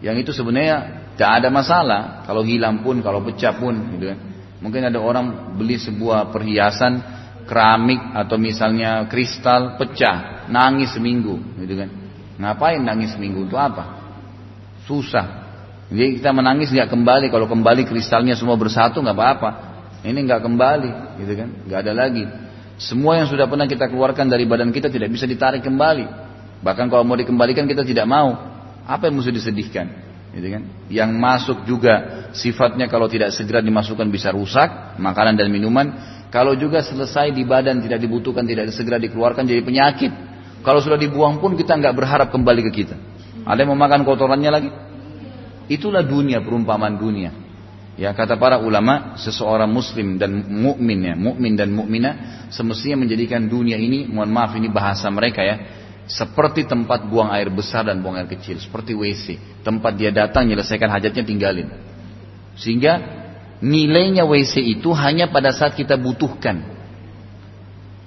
yang itu sebenarnya tidak ada masalah. Kalau hilang pun, kalau pecah pun, gitu kan. Mungkin ada orang beli sebuah perhiasan keramik atau misalnya kristal pecah, nangis seminggu, gitu kan. Ngapain nangis seminggu itu apa? Susah. Jadi kita menangis nggak kembali. Kalau kembali kristalnya semua bersatu nggak apa-apa. Ini nggak kembali, gitu kan? Nggak ada lagi. Semua yang sudah pernah kita keluarkan dari badan kita tidak bisa ditarik kembali. Bahkan kalau mau dikembalikan kita tidak mau. Apa yang mesti disedihkan? Gitu kan? Yang masuk juga sifatnya kalau tidak segera dimasukkan bisa rusak, makanan dan minuman. Kalau juga selesai di badan tidak dibutuhkan, tidak segera dikeluarkan jadi penyakit. Kalau sudah dibuang pun kita nggak berharap kembali ke kita. Ada yang mau makan kotorannya lagi? Itulah dunia, perumpamaan dunia. Ya kata para ulama, seseorang muslim dan mukmin ya, mukmin dan mukminah semestinya menjadikan dunia ini, mohon maaf ini bahasa mereka ya, seperti tempat buang air besar dan buang air kecil, seperti WC. Tempat dia datang menyelesaikan hajatnya tinggalin. Sehingga nilainya WC itu hanya pada saat kita butuhkan.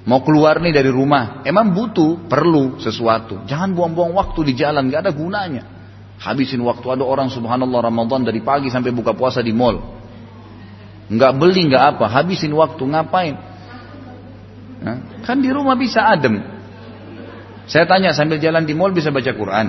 Mau keluar nih dari rumah, emang butuh, perlu sesuatu. Jangan buang-buang waktu di jalan, gak ada gunanya. Habisin waktu ada orang subhanallah Ramadan dari pagi sampai buka puasa di mall. Nggak beli nggak apa, habisin waktu ngapain? Kan di rumah bisa adem. Saya tanya sambil jalan di mall bisa baca Quran,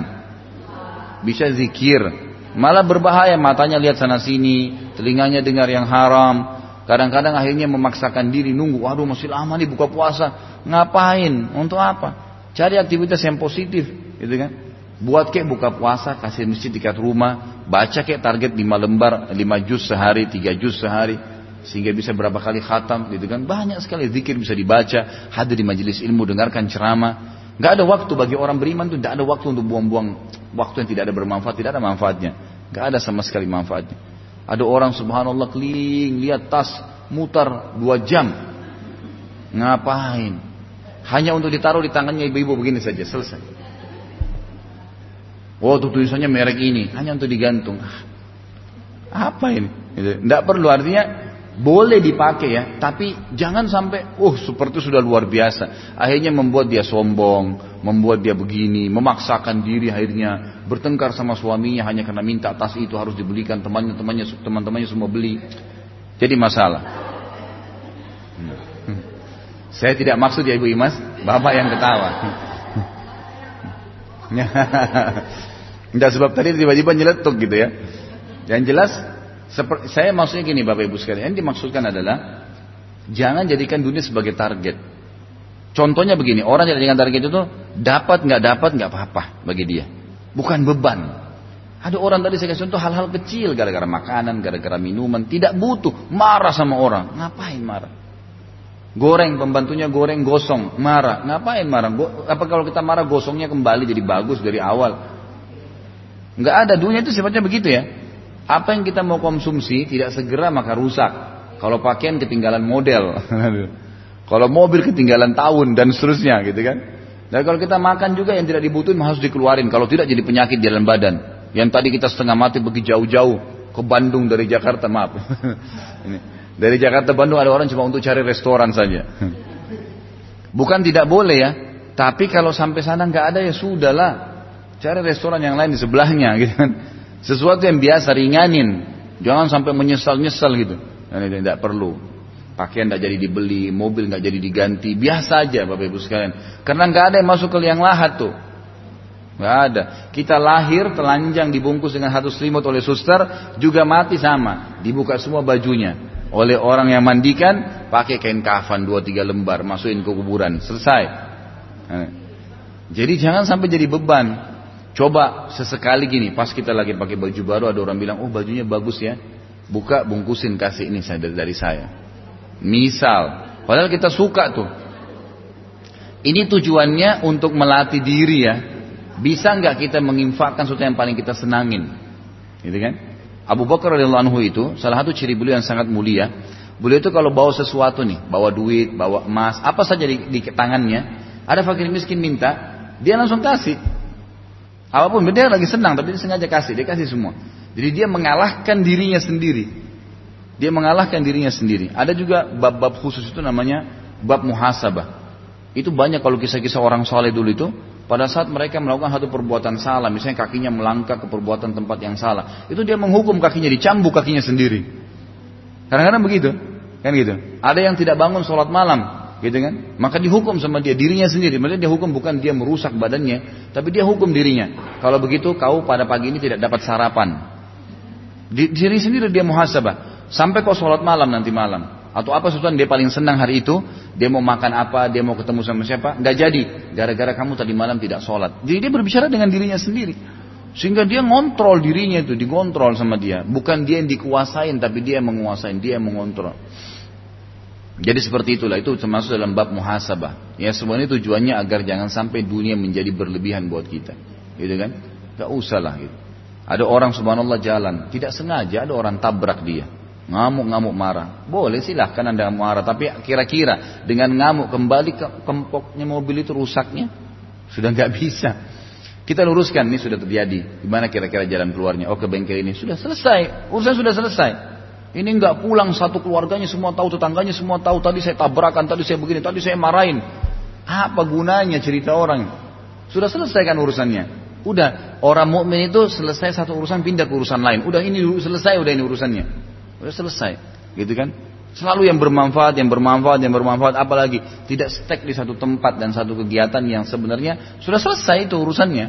bisa zikir. Malah berbahaya matanya lihat sana sini, telinganya dengar yang haram. Kadang-kadang akhirnya memaksakan diri nunggu, waduh masih lama nih buka puasa. Ngapain? Untuk apa? Cari aktivitas yang positif, gitu kan? Buat kek buka puasa, kasih masjid dekat rumah, baca kek target 5 lembar, 5 juz sehari, 3 juz sehari. sehingga bisa berapa kali khatam gitu kan. Banyak sekali zikir bisa dibaca hadir di majelis ilmu dengarkan ceramah. Nggak ada waktu bagi orang beriman tuh tidak ada waktu untuk buang-buang waktu yang tidak ada bermanfaat tidak ada manfaatnya. Nggak ada sama sekali manfaatnya. Ada orang subhanallah keliling lihat tas mutar dua jam. Ngapain? Hanya untuk ditaruh di tangannya ibu-ibu begini saja selesai oh tuh tulisannya merek ini hanya untuk digantung apa ini? Gitu. perlu artinya boleh dipakai ya, tapi jangan sampai, oh seperti sudah luar biasa. Akhirnya membuat dia sombong, membuat dia begini, memaksakan diri akhirnya bertengkar sama suaminya hanya karena minta tas itu harus dibelikan temannya, temannya, teman-temannya semua beli. Jadi masalah. Hmm. Saya tidak maksud ya Ibu Imas, Bapak yang ketawa. Tidak sebab tadi tiba-tiba nyeletuk gitu ya. Yang jelas saya maksudnya gini Bapak Ibu sekalian, yang dimaksudkan adalah jangan jadikan dunia sebagai target. Contohnya begini, orang yang jadikan target itu dapat nggak dapat nggak apa-apa bagi dia, bukan beban. Ada orang tadi saya kasih contoh hal-hal kecil gara-gara makanan, gara-gara minuman, tidak butuh, marah sama orang, ngapain marah? Goreng pembantunya goreng gosong, marah, ngapain marah? Apa kalau kita marah gosongnya kembali jadi bagus dari awal? Nggak ada dunia itu sifatnya begitu ya. Apa yang kita mau konsumsi tidak segera maka rusak. Kalau pakaian ketinggalan model. kalau mobil ketinggalan tahun dan seterusnya gitu kan. Dan kalau kita makan juga yang tidak dibutuhin harus dikeluarin. Kalau tidak jadi penyakit di dalam badan. Yang tadi kita setengah mati pergi jauh-jauh ke Bandung dari Jakarta maaf. dari Jakarta Bandung ada orang cuma untuk cari restoran saja. Bukan tidak boleh ya, tapi kalau sampai sana nggak ada ya sudahlah. Cari restoran yang lain di sebelahnya gitu kan. Sesuatu yang biasa ringanin. Jangan sampai menyesal-nyesal gitu. Nah, tidak perlu. Pakaian tidak jadi dibeli, mobil nggak jadi diganti. Biasa aja Bapak Ibu sekalian. Karena nggak ada yang masuk ke liang lahat tuh. Nggak ada. Kita lahir telanjang dibungkus dengan satu selimut oleh suster, juga mati sama. Dibuka semua bajunya. Oleh orang yang mandikan, pakai kain kafan dua tiga lembar, masukin ke kuburan, selesai. Nah, jadi jangan sampai jadi beban. Coba sesekali gini, pas kita lagi pakai baju baru ada orang bilang, oh bajunya bagus ya. Buka bungkusin kasih ini saya dari saya. Misal, padahal kita suka tuh. Ini tujuannya untuk melatih diri ya. Bisa nggak kita menginfakkan sesuatu yang paling kita senangin? Gitu kan? Abu Bakar radhiyallahu anhu itu salah satu ciri beliau yang sangat mulia. Beliau itu kalau bawa sesuatu nih, bawa duit, bawa emas, apa saja di, di tangannya, ada fakir miskin minta, dia langsung kasih. Apa pun dia lagi senang tapi dia sengaja kasih, dia kasih semua. Jadi dia mengalahkan dirinya sendiri. Dia mengalahkan dirinya sendiri. Ada juga bab-bab khusus itu namanya bab muhasabah. Itu banyak kalau kisah-kisah orang soleh dulu itu pada saat mereka melakukan satu perbuatan salah, misalnya kakinya melangkah ke perbuatan tempat yang salah, itu dia menghukum kakinya, dicambuk kakinya sendiri. Kadang-kadang begitu, kan gitu. Ada yang tidak bangun sholat malam, gitu kan? Maka dihukum sama dia dirinya sendiri. Maksudnya dia hukum bukan dia merusak badannya, tapi dia hukum dirinya. Kalau begitu kau pada pagi ini tidak dapat sarapan. Di, diri sendiri dia muhasabah. Sampai kau sholat malam nanti malam. Atau apa sesuatu yang dia paling senang hari itu, dia mau makan apa, dia mau ketemu sama siapa, nggak jadi. Gara-gara kamu tadi malam tidak sholat. Jadi dia berbicara dengan dirinya sendiri. Sehingga dia ngontrol dirinya itu, dikontrol sama dia. Bukan dia yang dikuasain, tapi dia yang menguasain, dia yang mengontrol. Jadi seperti itulah itu termasuk dalam bab muhasabah. Ya semua ini tujuannya agar jangan sampai dunia menjadi berlebihan buat kita. Gitu kan? Gak usah lah gitu. Ada orang subhanallah jalan, tidak sengaja ada orang tabrak dia. Ngamuk-ngamuk marah. Boleh silahkan anda marah, tapi kira-kira dengan ngamuk kembali ke kempoknya mobil itu rusaknya, sudah nggak bisa. Kita luruskan, ini sudah terjadi. Gimana kira-kira jalan keluarnya? Oh ke bengkel ini. Sudah selesai, urusan sudah selesai. Ini nggak pulang satu keluarganya semua tahu, tetangganya semua tahu. Tadi saya tabrakan, tadi saya begini, tadi saya marahin. Apa gunanya cerita orang? Sudah selesai kan urusannya. Udah orang mukmin itu selesai satu urusan pindah ke urusan lain. Udah ini selesai, udah ini urusannya. Udah selesai, gitu kan? Selalu yang bermanfaat, yang bermanfaat, yang bermanfaat. Apalagi tidak stuck di satu tempat dan satu kegiatan yang sebenarnya sudah selesai itu urusannya.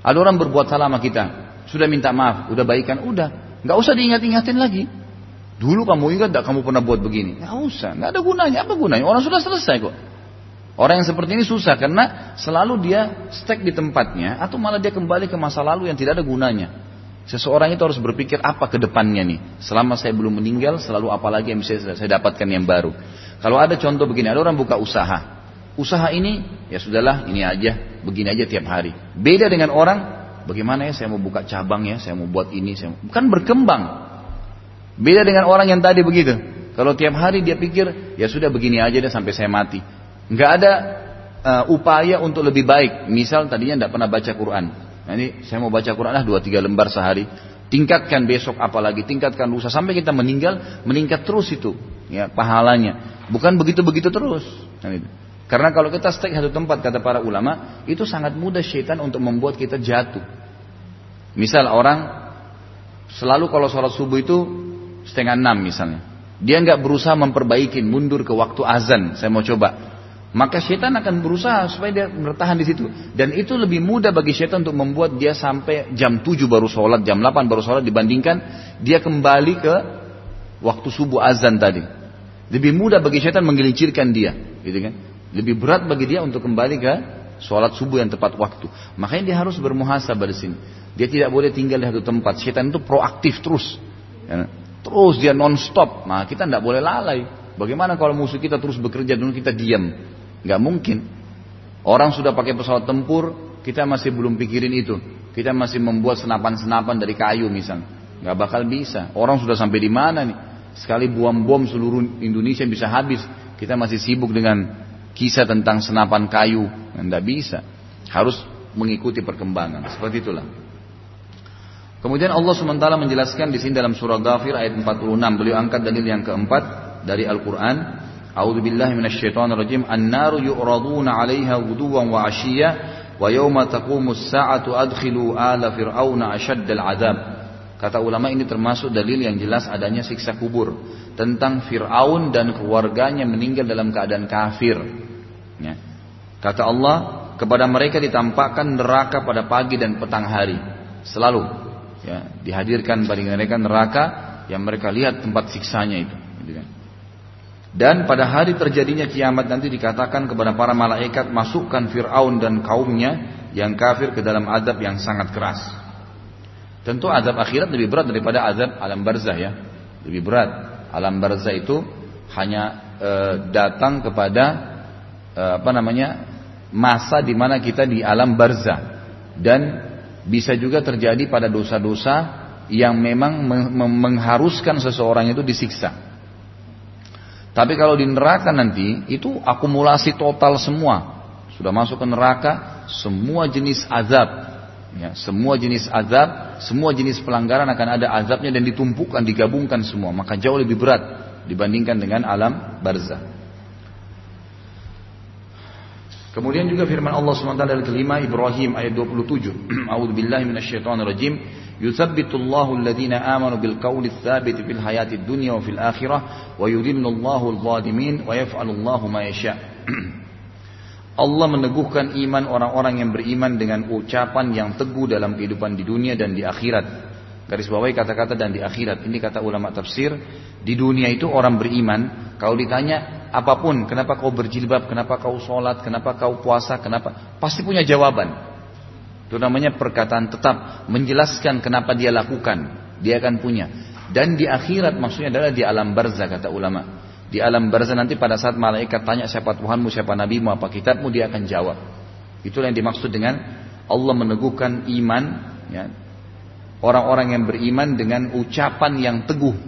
Ada orang berbuat salah sama kita, sudah minta maaf, udah baikan, udah, nggak usah diingat-ingatin lagi. Dulu kamu ingat tidak kamu pernah buat begini? Nggak usah, nggak ada gunanya. Apa gunanya? Orang sudah selesai kok. Orang yang seperti ini susah karena selalu dia stuck di tempatnya atau malah dia kembali ke masa lalu yang tidak ada gunanya. Seseorang itu harus berpikir apa ke depannya nih. Selama saya belum meninggal, selalu apa lagi yang bisa saya dapatkan yang baru. Kalau ada contoh begini, ada orang buka usaha. Usaha ini, ya sudahlah, ini aja, begini aja tiap hari. Beda dengan orang, bagaimana ya saya mau buka cabang ya, saya mau buat ini, saya mau... kan berkembang. Beda dengan orang yang tadi begitu. Kalau tiap hari dia pikir, ya sudah begini aja deh sampai saya mati. Nggak ada uh, upaya untuk lebih baik. Misal tadinya tidak pernah baca Quran. Nah, ini saya mau baca Quran lah dua tiga lembar sehari. Tingkatkan besok apalagi, tingkatkan lusa sampai kita meninggal, meningkat terus itu ya pahalanya. Bukan begitu-begitu terus. Nah. Karena kalau kita stay satu tempat kata para ulama, itu sangat mudah syaitan untuk membuat kita jatuh. Misal orang selalu kalau sholat subuh itu setengah enam misalnya. Dia nggak berusaha memperbaiki, mundur ke waktu azan. Saya mau coba maka setan akan berusaha supaya dia bertahan di situ. Dan itu lebih mudah bagi setan untuk membuat dia sampai jam 7 baru sholat, jam 8 baru sholat dibandingkan dia kembali ke waktu subuh azan tadi. Lebih mudah bagi setan menggelincirkan dia, gitu kan? Lebih berat bagi dia untuk kembali ke sholat subuh yang tepat waktu. Makanya dia harus bermuhasabah di sini. Dia tidak boleh tinggal di satu tempat. Setan itu proaktif terus. Ya. Terus dia non stop. Nah kita tidak boleh lalai. Bagaimana kalau musuh kita terus bekerja dan kita diam? Nggak mungkin. Orang sudah pakai pesawat tempur, kita masih belum pikirin itu. Kita masih membuat senapan-senapan dari kayu misal. Nggak bakal bisa. Orang sudah sampai di mana nih? Sekali buang bom seluruh Indonesia bisa habis. Kita masih sibuk dengan kisah tentang senapan kayu. Nggak bisa. Harus mengikuti perkembangan. Seperti itulah. Kemudian Allah SWT menjelaskan di sini dalam surah Ghafir ayat 46. Beliau angkat dalil yang keempat dari Al-Quran. A'udzu billahi minasyaitonir rajim. An-naru yu'raduna 'alaiha ghuduwan wa 'ashiyya wa yauma أدخلوا sa'atu adkhilu ala fir'auna 'adzab. Kata ulama ini termasuk dalil yang jelas adanya siksa kubur tentang Fir'aun dan keluarganya meninggal dalam keadaan kafir. Ya. Kata Allah, kepada mereka ditampakkan neraka pada pagi dan petang hari. Selalu ya, dihadirkan bagi mereka neraka yang mereka lihat tempat siksanya itu. Gitu kan. Dan pada hari terjadinya kiamat nanti dikatakan kepada para malaikat masukkan Fir'aun dan kaumnya yang kafir ke dalam adab yang sangat keras. Tentu adab akhirat lebih berat daripada adab alam barzah ya. Lebih berat. Alam barzah itu hanya e, datang kepada e, apa namanya masa di mana kita di alam barzah dan bisa juga terjadi pada dosa-dosa yang memang mengharuskan seseorang itu disiksa. Tapi kalau di neraka nanti itu akumulasi total semua. Sudah masuk ke neraka, semua jenis azab. Ya, semua jenis azab, semua jenis pelanggaran akan ada azabnya dan ditumpukan, digabungkan semua. Maka jauh lebih berat dibandingkan dengan alam barzah. Kemudian juga firman Allah SWT dari kelima Ibrahim ayat 27. A'udzubillahi minasyaitonirrajim. Yuthabbitullahu alladhina amanu bil qawli tsabit fil hayatid dunya wa fil akhirah wa yudhillullahu al-zalimin wa yaf'alullahu ma yasha. Allah meneguhkan iman orang-orang yang beriman dengan ucapan yang teguh dalam kehidupan di dunia dan di akhirat. Garis bawahi kata-kata dan di akhirat. Ini kata ulama tafsir. Di dunia itu orang beriman. Kalau ditanya apa pun, kenapa kau berjilbab, kenapa kau sholat, kenapa kau puasa, kenapa, pasti punya jawaban. Itu namanya perkataan tetap, menjelaskan kenapa dia lakukan, dia akan punya. Dan di akhirat maksudnya adalah di alam barzah kata ulama. Di alam barzah nanti pada saat malaikat tanya siapa Tuhanmu, siapa nabimu, apa kitabmu, dia akan jawab. Itulah yang dimaksud dengan Allah meneguhkan iman, ya, orang-orang yang beriman dengan ucapan yang teguh,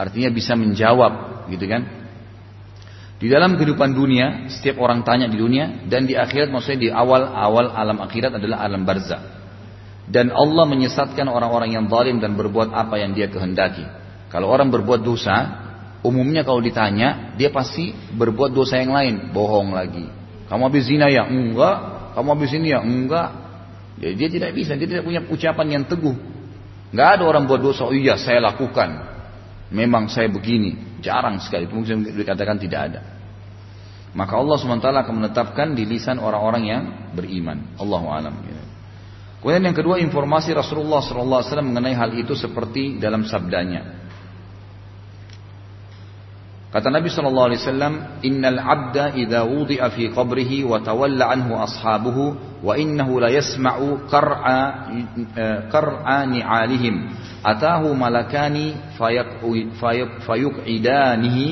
artinya bisa menjawab, gitu kan? Di dalam kehidupan dunia, setiap orang tanya di dunia dan di akhirat maksudnya di awal-awal alam akhirat adalah alam barzah. Dan Allah menyesatkan orang-orang yang zalim dan berbuat apa yang dia kehendaki. Kalau orang berbuat dosa, umumnya kalau ditanya, dia pasti berbuat dosa yang lain, bohong lagi. Kamu habis zina ya? Enggak. Kamu habis ini ya? Enggak. Jadi dia tidak bisa, dia tidak punya ucapan yang teguh. Enggak ada orang buat dosa, oh iya saya lakukan. Memang saya begini. Jarang sekali, mungkin dikatakan tidak ada. Maka Allah SWT akan menetapkan di lisan orang-orang yang beriman. Allahu alam. Kemudian yang kedua informasi Rasulullah SAW mengenai hal itu seperti dalam sabdanya. Kata Nabi sallallahu alaihi wasallam, "Innal 'abda idza wudi'a fi qabrihi wa tawalla anhu ashabuhu wa innahu la yasma'u qar'a qar'a ni'alihim." Atahu malakani fayuq'idanihi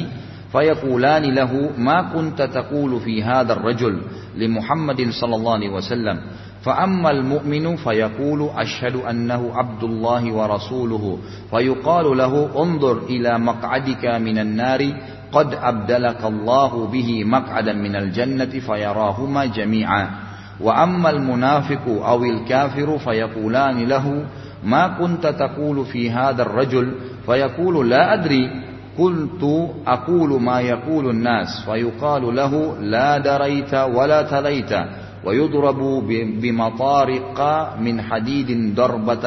fayaqulani lahu ma kunta taqulu fi hadha ar-rajul li Muhammadin sallallahu alaihi wasallam. فأما المؤمن فيقول أشهد أنه عبد الله ورسوله فيقال له انظر إلى مقعدك من النار قد أبدلك الله به مقعدا من الجنة فيراهما جميعا. وأما المنافق أو الكافر فيقولان له ما كنت تقول في هذا الرجل؟ فيقول لا أدري. قلت أقول ما يقول الناس. فيقال له لا دريت ولا تليت. ويضرب بمطارق من حديد ضربة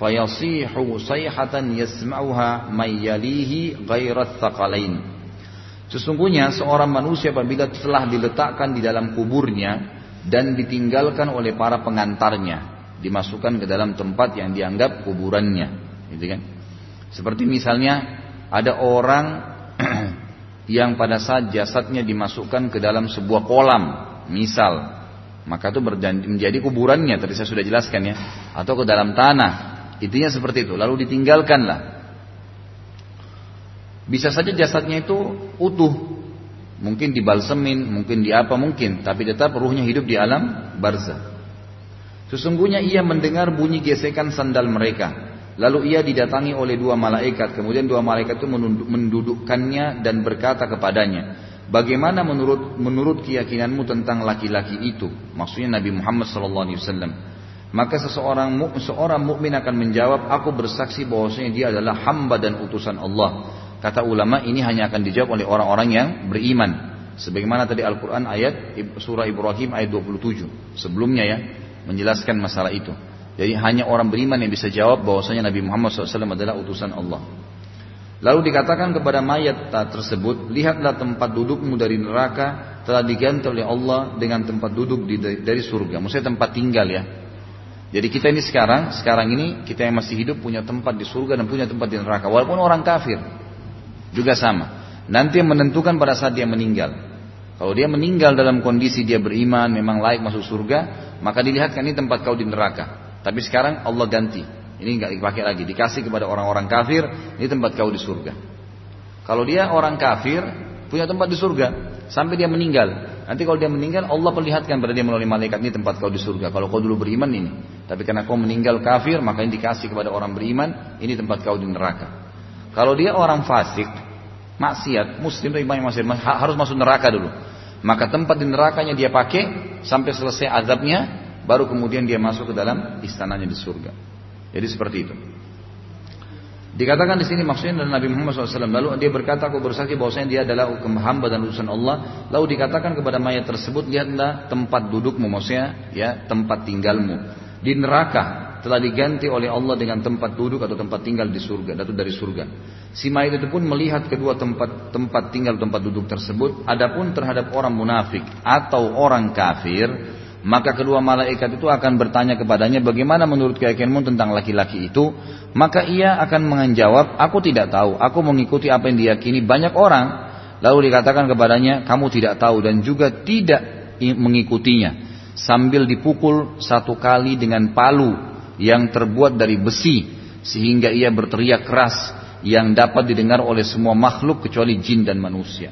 فيصيح صيحة يسمعها من يليه غير الثقلين Sesungguhnya seorang manusia apabila telah diletakkan di dalam kuburnya dan ditinggalkan oleh para pengantarnya, dimasukkan ke dalam tempat yang dianggap kuburannya, gitu kan? Seperti misalnya ada orang yang pada saat jasadnya dimasukkan ke dalam sebuah kolam, misal maka itu menjadi kuburannya tadi saya sudah jelaskan ya. Atau ke dalam tanah. Intinya seperti itu. Lalu ditinggalkanlah. Bisa saja jasadnya itu utuh. Mungkin dibalsemin mungkin di apa mungkin. Tapi tetap ruhnya hidup di alam barzah. Sesungguhnya ia mendengar bunyi gesekan sandal mereka. Lalu ia didatangi oleh dua malaikat. Kemudian dua malaikat itu mendudukkannya dan berkata kepadanya Bagaimana menurut menurut keyakinanmu tentang laki-laki itu? Maksudnya Nabi Muhammad SAW. Maka seseorang seorang mukmin akan menjawab, aku bersaksi bahwasanya dia adalah hamba dan utusan Allah. Kata ulama ini hanya akan dijawab oleh orang-orang yang beriman. Sebagaimana tadi Al-Quran ayat surah Ibrahim ayat 27. Sebelumnya ya menjelaskan masalah itu. Jadi hanya orang beriman yang bisa jawab bahwasanya Nabi Muhammad SAW adalah utusan Allah. Lalu dikatakan kepada mayat tersebut, lihatlah tempat dudukmu dari neraka telah diganti oleh Allah dengan tempat duduk di, dari surga. Maksudnya tempat tinggal ya. Jadi kita ini sekarang, sekarang ini kita yang masih hidup punya tempat di surga dan punya tempat di neraka. Walaupun orang kafir juga sama. Nanti yang menentukan pada saat dia meninggal. Kalau dia meninggal dalam kondisi dia beriman, memang layak masuk surga, maka dilihatkan ini tempat kau di neraka. Tapi sekarang Allah ganti. Ini nggak dipakai lagi, dikasih kepada orang-orang kafir, ini tempat kau di surga. Kalau dia orang kafir, punya tempat di surga, sampai dia meninggal. Nanti kalau dia meninggal, Allah perlihatkan pada dia melalui malaikat ini tempat kau di surga. Kalau kau dulu beriman ini, tapi karena kau meninggal kafir, maka ini dikasih kepada orang beriman, ini tempat kau di neraka. Kalau dia orang fasik, maksiat, muslim tapi banyak maksiat, harus masuk neraka dulu. Maka tempat di nerakanya dia pakai sampai selesai azabnya, baru kemudian dia masuk ke dalam istananya di surga. Jadi seperti itu. Dikatakan di sini maksudnya adalah Nabi Muhammad SAW. Lalu dia berkata, aku bersaksi bahwasanya dia adalah hamba dan utusan Allah. Lalu dikatakan kepada mayat tersebut, lihatlah tempat dudukmu, maksudnya ya tempat tinggalmu di neraka telah diganti oleh Allah dengan tempat duduk atau tempat tinggal di surga, atau dari surga. Si mayat itu pun melihat kedua tempat tempat tinggal tempat duduk tersebut. Adapun terhadap orang munafik atau orang kafir, maka kedua malaikat itu akan bertanya kepadanya bagaimana menurut keyakinanmu tentang laki-laki itu. Maka ia akan menjawab, aku tidak tahu, aku mengikuti apa yang diyakini banyak orang. Lalu dikatakan kepadanya, kamu tidak tahu dan juga tidak mengikutinya. Sambil dipukul satu kali dengan palu yang terbuat dari besi. Sehingga ia berteriak keras yang dapat didengar oleh semua makhluk kecuali jin dan manusia.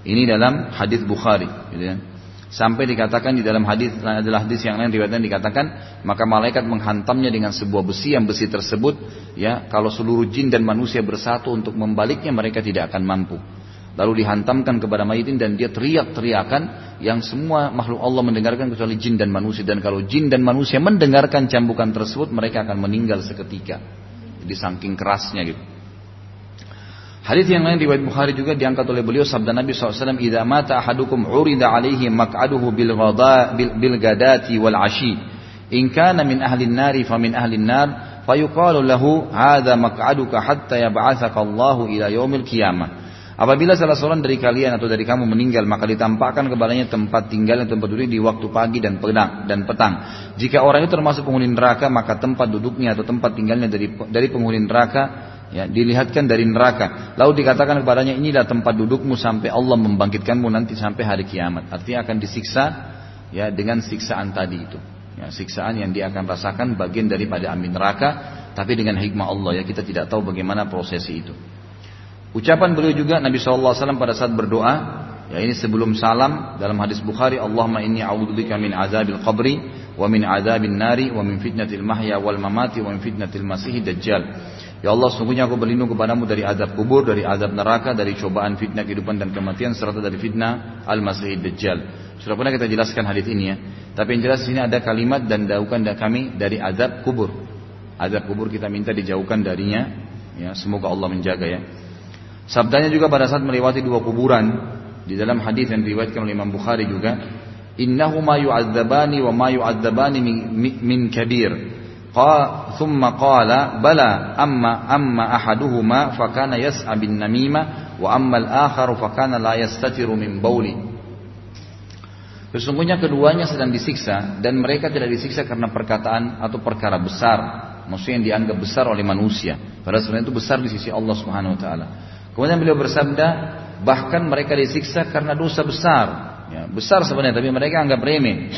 Ini dalam hadis Bukhari. Gitu kan. Sampai dikatakan di dalam hadis adalah hadis yang lain riwayatnya dikatakan maka malaikat menghantamnya dengan sebuah besi yang besi tersebut ya kalau seluruh jin dan manusia bersatu untuk membaliknya mereka tidak akan mampu. Lalu dihantamkan kepada mayit dan dia teriak-teriakan yang semua makhluk Allah mendengarkan kecuali jin dan manusia dan kalau jin dan manusia mendengarkan cambukan tersebut mereka akan meninggal seketika. Jadi saking kerasnya gitu. Hadis yang lain riwayat Bukhari juga diangkat oleh beliau sabda Nabi SAW, "Idza mata ahadukum urida alaihi maq'aduhu bil ghada bil, bil gadati wal ashi. In kana min ahli an-nari fa min ahli an-nar, fayuqalu lahu hadza maq'aduka hatta yab'atsaka Allahu ila yaumil qiyamah." Apabila salah seorang dari kalian atau dari kamu meninggal, maka ditampakkan kepadanya tempat tinggal dan tempat duduk di waktu pagi dan petang. Dan petang. Jika orang itu termasuk penghuni neraka, maka tempat duduknya atau tempat tinggalnya dari dari penghuni neraka ya dilihatkan dari neraka. Lalu dikatakan kepadanya inilah tempat dudukmu sampai Allah membangkitkanmu nanti sampai hari kiamat. Artinya akan disiksa ya dengan siksaan tadi itu. Ya, siksaan yang dia akan rasakan bagian daripada amin neraka tapi dengan hikmah Allah ya. Kita tidak tahu bagaimana prosesi itu. Ucapan beliau juga Nabi SAW pada saat berdoa ya ini sebelum salam dalam hadis Bukhari Allahumma inni a'udzubika min azabil qabri wa min azabin nari wa min fitnatil mahya wal mamati wa min fitnatil masih dajjal Ya Allah, sungguhnya aku berlindung kepadamu dari azab kubur, dari azab neraka, dari cobaan fitnah kehidupan dan kematian, serta dari fitnah al-masih dajjal. Sudah pernah kita jelaskan hadis ini ya. Tapi yang jelas sini ada kalimat dan daukan kami dari azab kubur. Azab kubur kita minta dijauhkan darinya. Ya, semoga Allah menjaga ya. Sabdanya juga pada saat melewati dua kuburan di dalam hadis yang diriwayatkan oleh Imam Bukhari juga, innahuma yu'adzabani wa ma yu'adzabani min, ثم قال qala أما أما أحدهما فكان يسعى بالنميمة وأما الآخر فكان لا يستتر من بولي. Sesungguhnya keduanya sedang disiksa dan mereka tidak disiksa karena perkataan atau perkara besar, maksudnya yang dianggap besar oleh manusia. Padahal sebenarnya itu besar di sisi Allah Subhanahu wa taala. Kemudian beliau bersabda, bahkan mereka disiksa karena dosa besar. Ya, besar sebenarnya tapi mereka anggap remeh.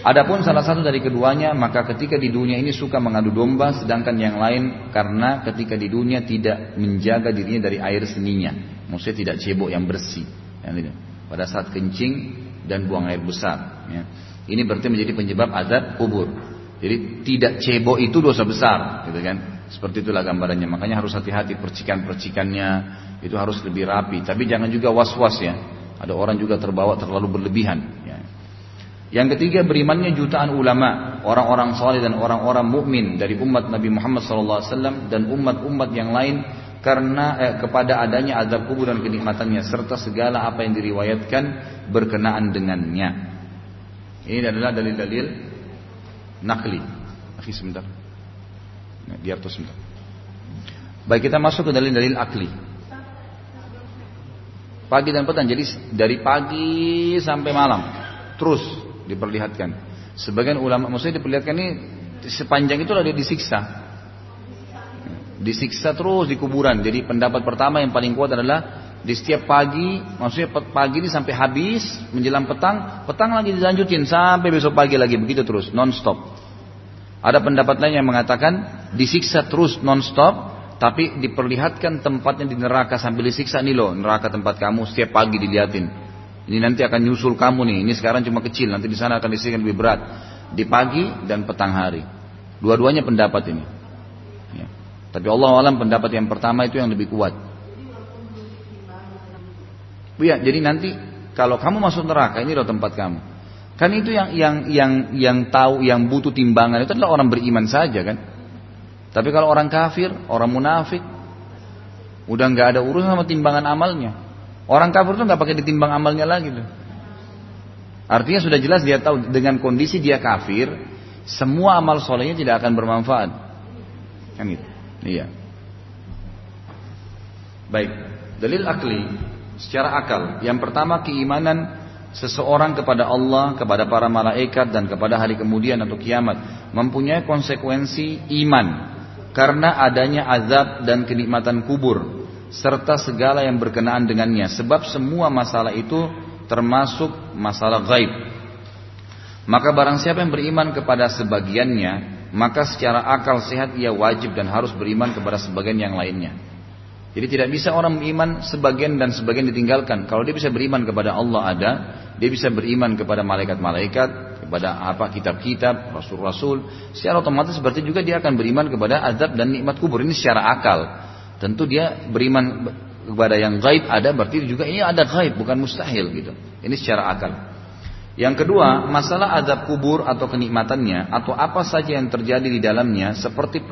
Adapun salah satu dari keduanya maka ketika di dunia ini suka mengadu domba sedangkan yang lain karena ketika di dunia tidak menjaga dirinya dari air seninya. Maksudnya tidak cebok yang bersih. Ya, Pada saat kencing dan buang air besar. Ya. Ini berarti menjadi penyebab azab kubur. Jadi tidak cebok itu dosa besar, gitu kan? Seperti itulah gambarannya. Makanya harus hati-hati percikan-percikannya itu harus lebih rapi. Tapi jangan juga was-was ya. Ada orang juga terbawa terlalu berlebihan. Yang ketiga berimannya jutaan ulama, orang-orang saleh dan orang-orang mukmin dari umat Nabi Muhammad SAW dan umat-umat yang lain karena eh, kepada adanya azab kubur dan kenikmatannya serta segala apa yang diriwayatkan berkenaan dengannya. Ini adalah dalil-dalil nakli. Akhi sebentar. Nah, biar tuh sebentar. Baik kita masuk ke dalil-dalil akli. Pagi dan petang. Jadi dari pagi sampai malam terus diperlihatkan. Sebagian ulama maksudnya diperlihatkan ini sepanjang itu dia disiksa. Disiksa terus di kuburan. Jadi pendapat pertama yang paling kuat adalah di setiap pagi, maksudnya pagi ini sampai habis menjelang petang, petang lagi dilanjutin sampai besok pagi lagi begitu terus non stop. Ada pendapat lain yang mengatakan disiksa terus non stop, tapi diperlihatkan tempatnya di neraka sambil disiksa nih loh neraka tempat kamu setiap pagi dilihatin. Ini nanti akan nyusul kamu nih. Ini sekarang cuma kecil, nanti di sana akan disediakan lebih berat. Di pagi dan petang hari. Dua-duanya pendapat ini. Ya. Tapi Allah alam pendapat yang pertama itu yang lebih kuat. Ya, jadi nanti kalau kamu masuk neraka ini loh tempat kamu. Kan itu yang yang yang yang tahu, yang butuh timbangan itu adalah orang beriman saja kan. Tapi kalau orang kafir, orang munafik, udah nggak ada urusan sama timbangan amalnya. Orang kafir itu nggak pakai ditimbang amalnya lagi tuh. Artinya sudah jelas dia tahu dengan kondisi dia kafir, semua amal solehnya tidak akan bermanfaat. Kan gitu. Iya. Baik, dalil akli secara akal. Yang pertama keimanan seseorang kepada Allah, kepada para malaikat dan kepada hari kemudian atau kiamat mempunyai konsekuensi iman karena adanya azab dan kenikmatan kubur serta segala yang berkenaan dengannya. Sebab semua masalah itu termasuk masalah gaib maka barang siapa yang beriman kepada sebagiannya maka secara akal sehat ia wajib dan harus beriman kepada sebagian yang lainnya. Jadi tidak bisa orang beriman sebagian dan sebagian ditinggalkan. Kalau dia bisa beriman kepada Allah ada dia bisa beriman kepada malaikat-malaikat kepada apa kitab-kitab rasul-rasul secara otomatis berarti juga dia akan beriman kepada azab dan nikmat kubur. Ini secara akal tentu dia beriman kepada yang gaib ada berarti juga ini ada gaib bukan mustahil gitu. Ini secara akal. Yang kedua, masalah azab kubur atau kenikmatannya atau apa saja yang terjadi di dalamnya seperti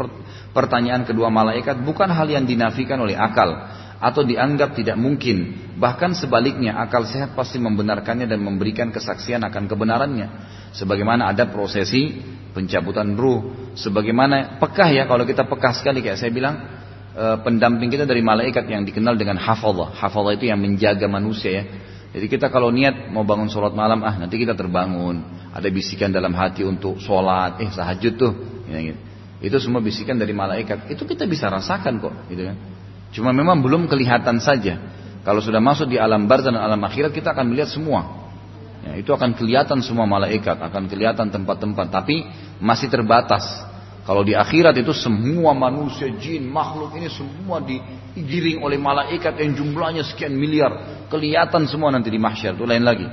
pertanyaan kedua malaikat bukan hal yang dinafikan oleh akal atau dianggap tidak mungkin. Bahkan sebaliknya akal sehat pasti membenarkannya dan memberikan kesaksian akan kebenarannya. Sebagaimana ada prosesi pencabutan ruh. Sebagaimana pekah ya kalau kita pekah sekali kayak saya bilang pendamping kita dari malaikat yang dikenal dengan hafallah. Hafallah itu yang menjaga manusia ya. Jadi kita kalau niat mau bangun sholat malam, ah nanti kita terbangun. Ada bisikan dalam hati untuk sholat, eh sahajud tuh. Ya, gitu. Itu semua bisikan dari malaikat. Itu kita bisa rasakan kok, gitu kan. Cuma memang belum kelihatan saja. Kalau sudah masuk di alam barzah dan alam akhirat kita akan melihat semua. Ya, itu akan kelihatan semua malaikat, akan kelihatan tempat-tempat, tapi masih terbatas. Kalau di akhirat itu semua manusia, jin, makhluk ini semua digiring oleh malaikat yang jumlahnya sekian miliar. Kelihatan semua nanti di mahsyar, itu lain lagi.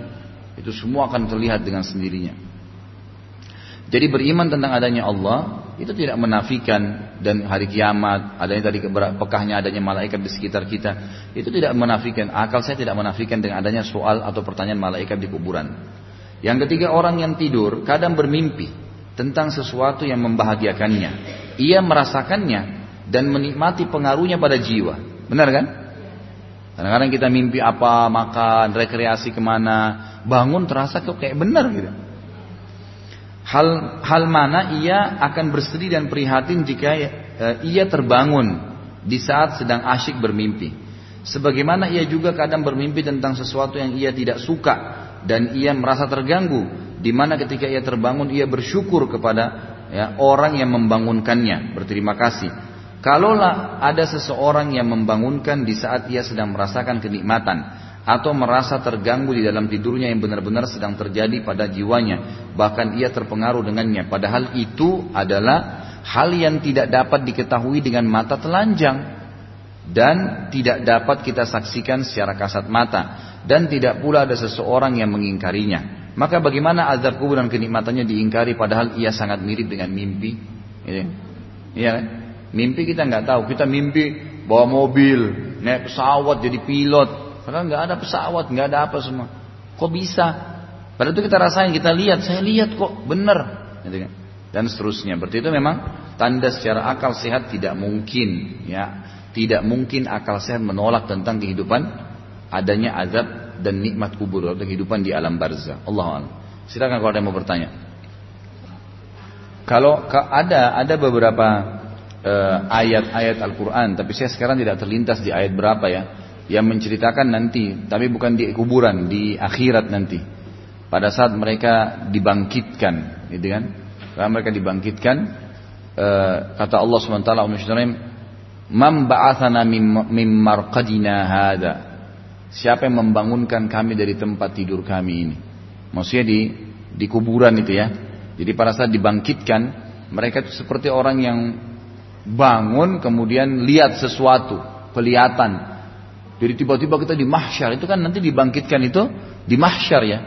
Itu semua akan terlihat dengan sendirinya. Jadi beriman tentang adanya Allah itu tidak menafikan dan hari kiamat adanya tadi pekahnya adanya malaikat di sekitar kita itu tidak menafikan akal saya tidak menafikan dengan adanya soal atau pertanyaan malaikat di kuburan. Yang ketiga orang yang tidur kadang bermimpi tentang sesuatu yang membahagiakannya. Ia merasakannya dan menikmati pengaruhnya pada jiwa. Benar kan? Kadang-kadang kita mimpi apa, makan, rekreasi ke mana, bangun terasa kok kayak benar gitu. Hal hal mana ia akan bersedih dan prihatin jika e, ia terbangun di saat sedang asyik bermimpi. Sebagaimana ia juga kadang bermimpi tentang sesuatu yang ia tidak suka dan ia merasa terganggu di mana ketika ia terbangun ia bersyukur kepada ya, orang yang membangunkannya, berterima kasih. Kalaulah ada seseorang yang membangunkan di saat ia sedang merasakan kenikmatan atau merasa terganggu di dalam tidurnya yang benar-benar sedang terjadi pada jiwanya, bahkan ia terpengaruh dengannya, padahal itu adalah hal yang tidak dapat diketahui dengan mata telanjang dan tidak dapat kita saksikan secara kasat mata dan tidak pula ada seseorang yang mengingkarinya. Maka bagaimana azab kubur dan kenikmatannya diingkari padahal ia sangat mirip dengan mimpi? Iya kan? Mimpi kita nggak tahu. Kita mimpi bawa mobil, naik pesawat jadi pilot. Padahal nggak ada pesawat, nggak ada apa semua. Kok bisa? Padahal itu kita rasain, kita lihat. Saya lihat kok, bener. Gitu kan? Dan seterusnya. Berarti itu memang tanda secara akal sehat tidak mungkin. ya Tidak mungkin akal sehat menolak tentang kehidupan adanya azab dan nikmat kubur atau kehidupan di alam barzah. Allah Allah. Silakan kalau ada yang mau bertanya. Kalau ada ada beberapa uh, ayat-ayat Al-Quran, tapi saya sekarang tidak terlintas di ayat berapa ya, yang menceritakan nanti, tapi bukan di kuburan, di akhirat nanti. Pada saat mereka dibangkitkan, gitu kan? Karena mereka dibangkitkan, uh, kata Allah swt. "Mam ba'athana mim marqadina hada." Siapa yang membangunkan kami dari tempat tidur kami ini? Maksudnya di di kuburan itu ya. Jadi pada saat dibangkitkan, mereka itu seperti orang yang bangun kemudian lihat sesuatu, kelihatan. Jadi tiba-tiba kita di mahsyar itu kan nanti dibangkitkan itu di mahsyar ya.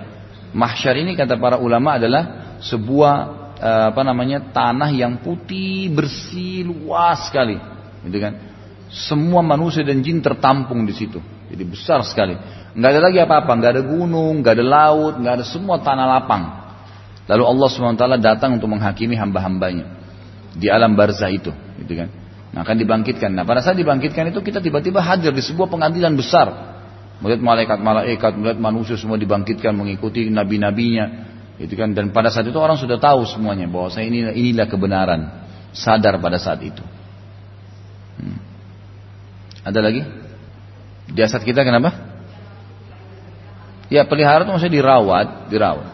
Mahsyar ini kata para ulama adalah sebuah eh, apa namanya tanah yang putih bersih luas sekali, gitu kan. Semua manusia dan jin tertampung di situ. Jadi besar sekali. Nggak ada lagi apa-apa, nggak ada gunung, nggak ada laut, nggak ada semua tanah lapang. Lalu Allah swt datang untuk menghakimi hamba-hambanya di alam barzah itu, gitu kan? Nah, akan dibangkitkan. Nah, pada saat dibangkitkan itu kita tiba-tiba hadir di sebuah pengadilan besar. Melihat malaikat-malaikat, melihat manusia semua dibangkitkan mengikuti nabi-nabinya, gitu kan? Dan pada saat itu orang sudah tahu semuanya bahwa saya ini inilah kebenaran. Sadar pada saat itu. Hmm. Ada lagi? Jasad kita kenapa? Ya pelihara itu maksudnya dirawat, dirawat.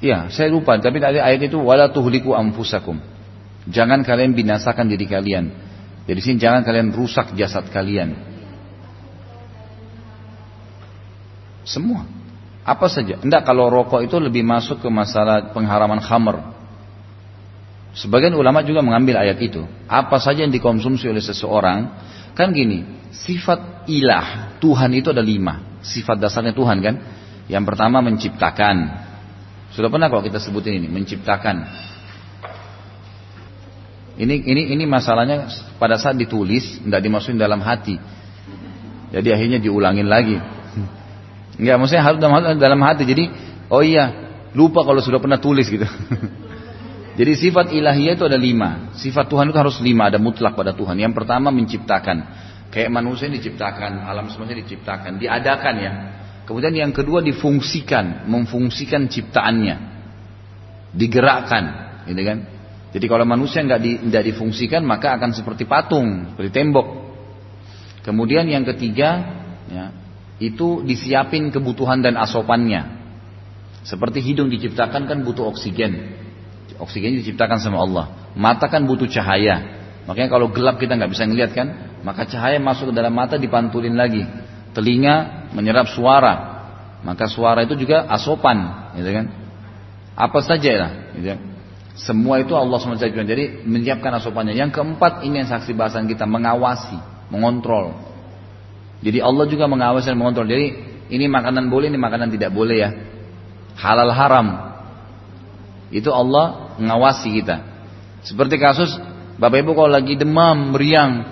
Ya, saya lupa, tapi tadi ayat itu wala tuhliku amfusakum. Jangan kalian binasakan diri kalian. Jadi sini jangan kalian rusak jasad kalian. Semua. Apa saja. Enggak kalau rokok itu lebih masuk ke masalah pengharaman khamr. Sebagian ulama juga mengambil ayat itu. Apa saja yang dikonsumsi oleh seseorang. Kan gini, sifat ilah Tuhan itu ada lima. Sifat dasarnya Tuhan kan? Yang pertama menciptakan. Sudah pernah kalau kita sebutin ini menciptakan. Ini ini ini masalahnya pada saat ditulis tidak dimasukin dalam hati. Jadi akhirnya diulangin lagi. Enggak maksudnya harus dalam, dalam hati. Jadi oh iya lupa kalau sudah pernah tulis gitu jadi sifat ilahiyah itu ada lima sifat Tuhan itu harus lima ada mutlak pada Tuhan yang pertama menciptakan Kayak manusia diciptakan, alam semesta diciptakan, diadakan ya. Kemudian yang kedua difungsikan, memfungsikan ciptaannya, digerakkan, gitu kan? Jadi kalau manusia nggak di, nggak difungsikan maka akan seperti patung, seperti tembok. Kemudian yang ketiga, ya, itu disiapin kebutuhan dan asopannya. Seperti hidung diciptakan kan butuh oksigen. Oksigen diciptakan sama Allah. Mata kan butuh cahaya. Makanya kalau gelap kita nggak bisa ngeliat kan, maka cahaya masuk ke dalam mata dipantulin lagi. Telinga menyerap suara, maka suara itu juga asopan, gitu kan? Apa saja lah, gitu kan? Semua itu Allah SWT Jadi menyiapkan asopannya. Yang keempat ini yang saksi bahasan kita mengawasi, mengontrol. Jadi Allah juga mengawasi dan mengontrol. Jadi ini makanan boleh, ini makanan tidak boleh ya. Halal haram. Itu Allah mengawasi kita. Seperti kasus Bapak Ibu kalau lagi demam, meriang,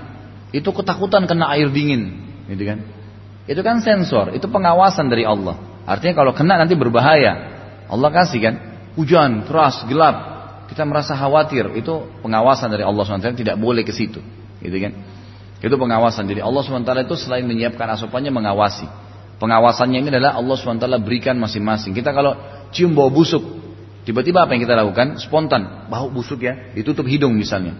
itu ketakutan kena air dingin, gitu kan? Itu kan sensor, itu pengawasan dari Allah. Artinya kalau kena nanti berbahaya. Allah kasih kan, hujan keras, gelap, kita merasa khawatir, itu pengawasan dari Allah SWT tidak boleh ke situ, gitu kan? Itu pengawasan. Jadi Allah SWT itu selain menyiapkan asupannya mengawasi. Pengawasannya ini adalah Allah SWT berikan masing-masing. Kita kalau cium bau busuk, tiba-tiba apa yang kita lakukan? Spontan, bau busuk ya, ditutup hidung misalnya.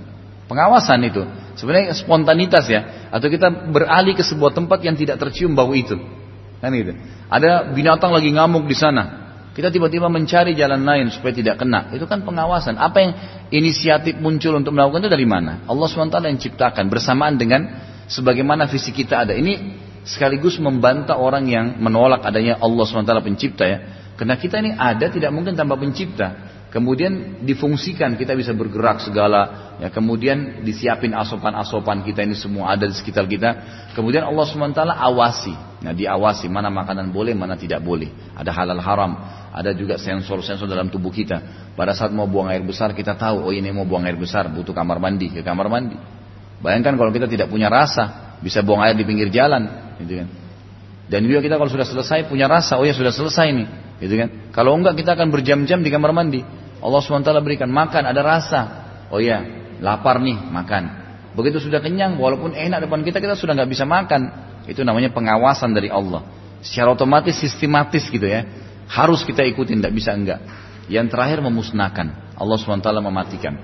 Pengawasan itu. Sebenarnya spontanitas ya. Atau kita beralih ke sebuah tempat yang tidak tercium bau itu. Kan gitu. Ada binatang lagi ngamuk di sana. Kita tiba-tiba mencari jalan lain supaya tidak kena. Itu kan pengawasan. Apa yang inisiatif muncul untuk melakukan itu dari mana? Allah SWT yang ciptakan bersamaan dengan sebagaimana visi kita ada. Ini sekaligus membantah orang yang menolak adanya Allah SWT pencipta ya. Karena kita ini ada tidak mungkin tanpa pencipta. Kemudian difungsikan kita bisa bergerak segala, ya kemudian disiapin asopan-asopan kita ini semua ada di sekitar kita. Kemudian Allah swt awasi, nah diawasi mana makanan boleh, mana tidak boleh. Ada halal haram, ada juga sensor-sensor dalam tubuh kita. Pada saat mau buang air besar kita tahu, oh ini mau buang air besar butuh kamar mandi, ke kamar mandi. Bayangkan kalau kita tidak punya rasa, bisa buang air di pinggir jalan, gitu kan. Dan juga kita kalau sudah selesai punya rasa, oh ya sudah selesai nih, gitu kan. Kalau enggak kita akan berjam-jam di kamar mandi. Allah SWT berikan makan, ada rasa. Oh ya, lapar nih, makan. Begitu sudah kenyang, walaupun enak depan kita, kita sudah nggak bisa makan. Itu namanya pengawasan dari Allah. Secara otomatis, sistematis gitu ya. Harus kita ikutin, tidak bisa enggak. Yang terakhir memusnahkan. Allah SWT mematikan.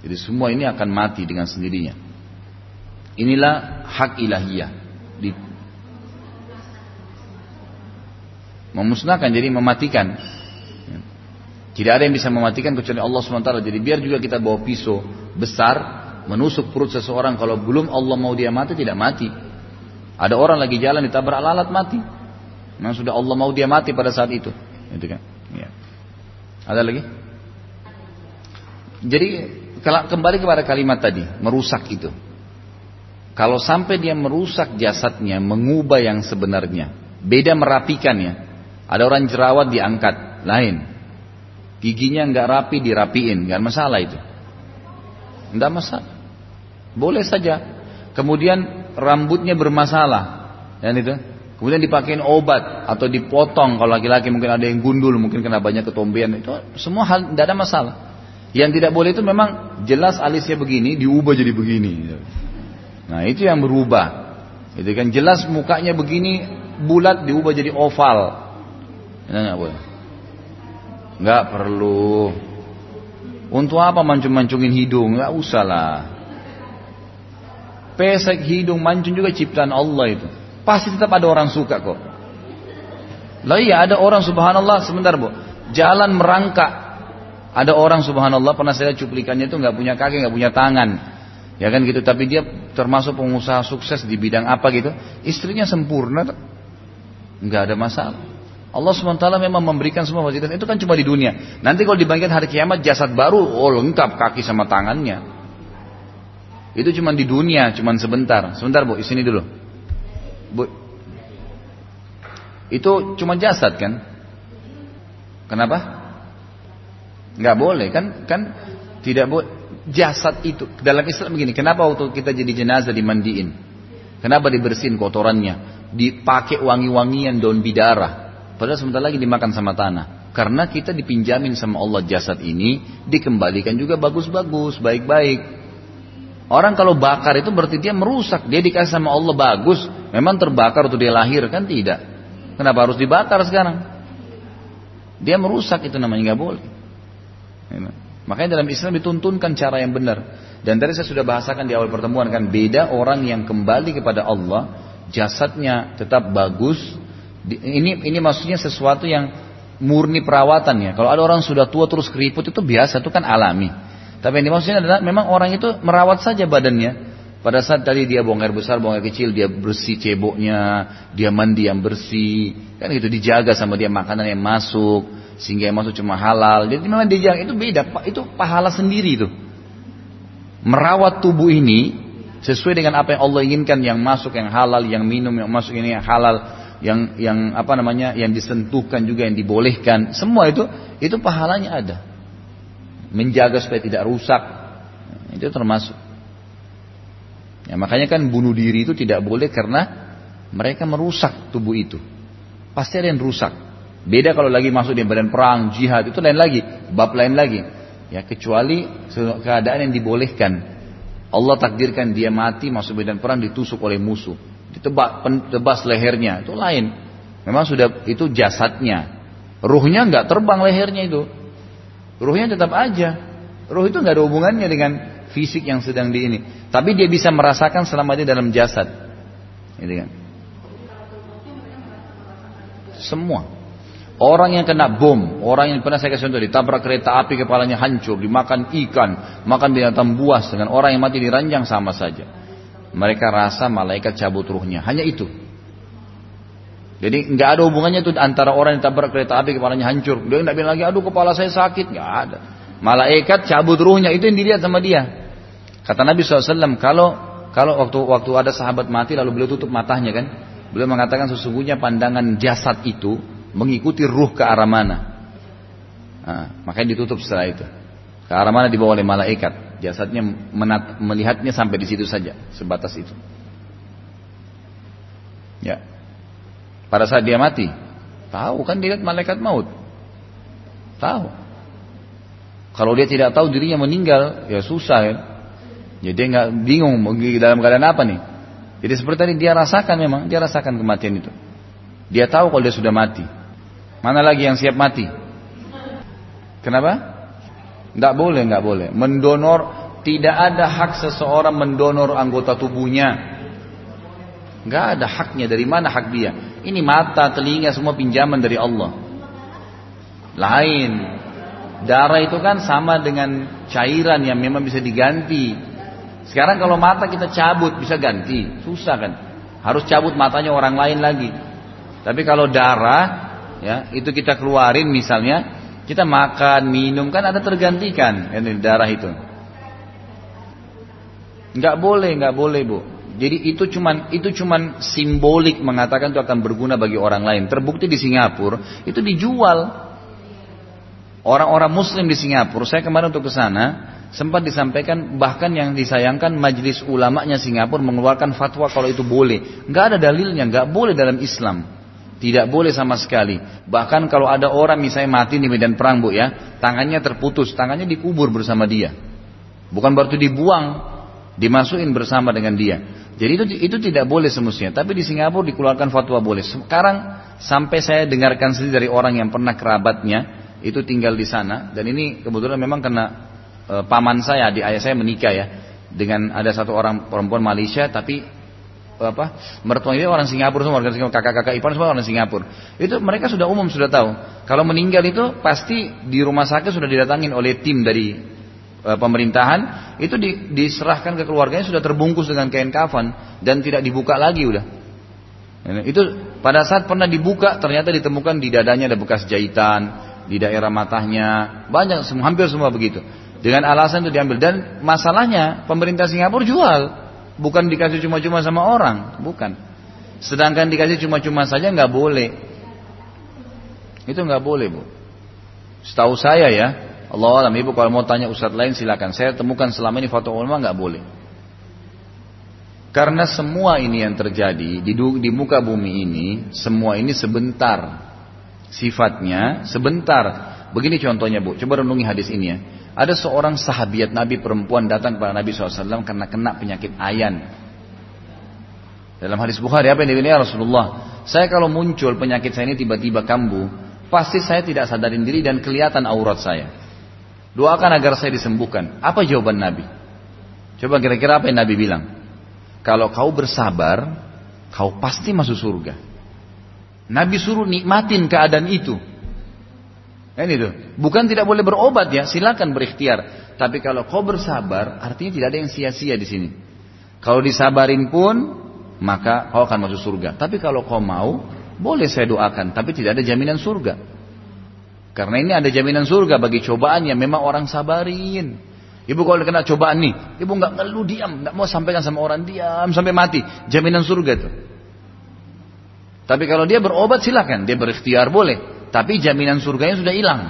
Jadi semua ini akan mati dengan sendirinya. Inilah hak ilahiyah. Di... Memusnahkan, jadi mematikan. Tidak ada yang bisa mematikan kecuali Allah SWT. Jadi biar juga kita bawa pisau besar, menusuk perut seseorang. Kalau belum Allah mau dia mati, tidak mati. Ada orang lagi jalan ditabrak lalat mati. Memang sudah Allah mau dia mati pada saat itu. Itu kan. Ya. Ada lagi? Jadi kembali kepada kalimat tadi, merusak itu. Kalau sampai dia merusak jasadnya, mengubah yang sebenarnya, beda merapikannya. Ada orang jerawat diangkat, lain. Giginya nggak rapi dirapiin, nggak masalah itu. Nggak masalah. Boleh saja. Kemudian rambutnya bermasalah, dan itu. Kemudian dipakein obat atau dipotong kalau laki-laki mungkin ada yang gundul, mungkin kena banyak ketombean itu semua hal tidak ada masalah. Yang tidak boleh itu memang jelas alisnya begini diubah jadi begini. Nah itu yang berubah. Itu kan jelas mukanya begini bulat diubah jadi oval. Itu nggak boleh. Nggak perlu. Untuk apa mancung-mancungin hidung? Nggak usah lah. Pesek hidung mancung juga ciptaan Allah itu. Pasti tetap ada orang suka kok. Lah iya ada orang subhanallah sebentar bu. Jalan merangkak. Ada orang subhanallah pernah saya cuplikannya itu nggak punya kaki nggak punya tangan. Ya kan gitu. Tapi dia termasuk pengusaha sukses di bidang apa gitu. Istrinya sempurna. Nggak ada masalah. Allah SWT memang memberikan semua fasilitas itu kan cuma di dunia. Nanti kalau dibangkitkan hari kiamat jasad baru, oh lengkap kaki sama tangannya. Itu cuma di dunia, cuma sebentar. Sebentar bu, sini dulu. Bu, itu cuma jasad kan? Kenapa? Nggak boleh kan? Kan tidak boleh. Jasad itu dalam Islam begini. Kenapa waktu kita jadi jenazah dimandiin? Kenapa dibersihin kotorannya? Dipakai wangi-wangian daun bidara Padahal sebentar lagi dimakan sama tanah. Karena kita dipinjamin sama Allah jasad ini, dikembalikan juga bagus-bagus, baik-baik. Orang kalau bakar itu berarti dia merusak. Dia dikasih sama Allah bagus, memang terbakar untuk dia lahir kan tidak. Kenapa harus dibakar sekarang? Dia merusak itu namanya nggak boleh. Makanya dalam Islam dituntunkan cara yang benar. Dan tadi saya sudah bahasakan di awal pertemuan kan beda orang yang kembali kepada Allah, jasadnya tetap bagus, ini ini maksudnya sesuatu yang murni perawatan ya. Kalau ada orang sudah tua terus keriput itu biasa, itu kan alami. Tapi yang dimaksudnya adalah memang orang itu merawat saja badannya. Pada saat tadi dia buang air besar, buang air kecil, dia bersih ceboknya, dia mandi yang bersih, kan itu dijaga sama dia makanan yang masuk, sehingga yang masuk cuma halal. Jadi memang dijaga itu beda, itu pahala sendiri itu. Merawat tubuh ini sesuai dengan apa yang Allah inginkan, yang masuk yang halal, yang minum yang masuk ini yang halal, yang yang apa namanya, yang disentuhkan juga yang dibolehkan, semua itu itu pahalanya ada. Menjaga supaya tidak rusak, itu termasuk. Ya, makanya kan bunuh diri itu tidak boleh karena mereka merusak tubuh itu. Pasti ada yang rusak. Beda kalau lagi masuk di badan perang, jihad, itu lain lagi. Bab lain lagi. Ya, kecuali keadaan yang dibolehkan. Allah takdirkan dia mati masuk medan perang ditusuk oleh musuh. Ditebak, tebas lehernya. Itu lain. Memang sudah itu jasadnya. Ruhnya nggak terbang lehernya itu. Ruhnya tetap aja. Ruh itu nggak ada hubungannya dengan fisik yang sedang di ini. Tapi dia bisa merasakan selama dia dalam jasad. Gitu kan? Semua. Orang yang kena bom, orang yang pernah saya kasih contoh ditabrak kereta api kepalanya hancur, dimakan ikan, makan binatang buas dengan orang yang mati di ranjang sama saja. Mereka rasa malaikat cabut ruhnya, hanya itu. Jadi nggak ada hubungannya itu antara orang yang tabrak kereta api kepalanya hancur, dia nggak bilang lagi, aduh kepala saya sakit, nggak ada. Malaikat cabut ruhnya itu yang dilihat sama dia. Kata Nabi SAW, kalau kalau waktu waktu ada sahabat mati lalu beliau tutup matanya kan, beliau mengatakan sesungguhnya pandangan jasad itu mengikuti ruh ke arah mana. Nah, makanya ditutup setelah itu. Ke arah mana dibawa oleh malaikat. Jasadnya menat, melihatnya sampai di situ saja, sebatas itu. Ya. Pada saat dia mati, tahu kan dilihat malaikat maut. Tahu. Kalau dia tidak tahu dirinya meninggal, ya susah ya. Jadi dia nggak bingung dalam keadaan apa nih. Jadi seperti tadi dia rasakan memang, dia rasakan kematian itu. Dia tahu kalau dia sudah mati. Mana lagi yang siap mati? Kenapa? Nggak boleh, nggak boleh. Mendonor tidak ada hak seseorang mendonor anggota tubuhnya. Nggak ada haknya. Dari mana hak dia? Ini mata, telinga semua pinjaman dari Allah. Lain. Darah itu kan sama dengan cairan yang memang bisa diganti. Sekarang kalau mata kita cabut bisa ganti, susah kan? Harus cabut matanya orang lain lagi. Tapi kalau darah, ya itu kita keluarin misalnya, kita makan, minum kan ada tergantikan ini darah itu. Nggak boleh, nggak boleh bu. Jadi itu cuman itu cuman simbolik mengatakan itu akan berguna bagi orang lain. Terbukti di Singapura itu dijual. Orang-orang Muslim di Singapura, saya kemarin untuk ke sana, sempat disampaikan bahkan yang disayangkan majelis ulamanya Singapura mengeluarkan fatwa kalau itu boleh. Nggak ada dalilnya, nggak boleh dalam Islam. Tidak boleh sama sekali. Bahkan kalau ada orang misalnya mati di medan perang bu ya, tangannya terputus, tangannya dikubur bersama dia. Bukan berarti dibuang, dimasukin bersama dengan dia. Jadi itu itu tidak boleh semestinya. Tapi di Singapura dikeluarkan fatwa boleh. Sekarang sampai saya dengarkan sendiri dari orang yang pernah kerabatnya itu tinggal di sana dan ini kebetulan memang kena e, paman saya, di ayah saya menikah ya dengan ada satu orang perempuan Malaysia tapi apa mertuanya orang Singapura semua orang Singapura kakak-kakak ipar semua orang Singapura. Itu mereka sudah umum sudah tahu. Kalau meninggal itu pasti di rumah sakit sudah didatangin oleh tim dari e, pemerintahan. Itu di, diserahkan ke keluarganya sudah terbungkus dengan kain kafan dan tidak dibuka lagi udah. Itu pada saat pernah dibuka ternyata ditemukan di dadanya ada bekas jahitan di daerah matanya. Banyak hampir semua begitu. Dengan alasan itu diambil. Dan masalahnya pemerintah Singapura jual, bukan dikasih cuma-cuma sama orang, bukan. Sedangkan dikasih cuma-cuma saja nggak boleh. Itu nggak boleh bu. Setahu saya ya, Allah alam ibu kalau mau tanya ustadz lain silakan. Saya temukan selama ini foto ulama nggak boleh. Karena semua ini yang terjadi di, di muka bumi ini, semua ini sebentar. Sifatnya sebentar. Begini contohnya bu, coba renungi hadis ini ya. Ada seorang sahabiat Nabi perempuan datang kepada Nabi SAW karena kena penyakit ayan. Dalam hadis Bukhari apa yang dibilang ya Rasulullah? Saya kalau muncul penyakit saya ini tiba-tiba kambuh, pasti saya tidak sadarin diri dan kelihatan aurat saya. Doakan agar saya disembuhkan. Apa jawaban Nabi? Coba kira-kira apa yang Nabi bilang? Kalau kau bersabar, kau pasti masuk surga. Nabi suruh nikmatin keadaan itu. Kan itu. Bukan tidak boleh berobat ya, silakan berikhtiar. Tapi kalau kau bersabar, artinya tidak ada yang sia-sia di sini. Kalau disabarin pun, maka kau akan masuk surga. Tapi kalau kau mau, boleh saya doakan, tapi tidak ada jaminan surga. Karena ini ada jaminan surga bagi cobaan yang memang orang sabarin. Ibu kalau kena cobaan nih, ibu nggak ngeluh diam, nggak mau sampaikan sama orang diam sampai mati, jaminan surga itu. Tapi kalau dia berobat silakan, dia berikhtiar boleh, tapi jaminan surganya sudah hilang.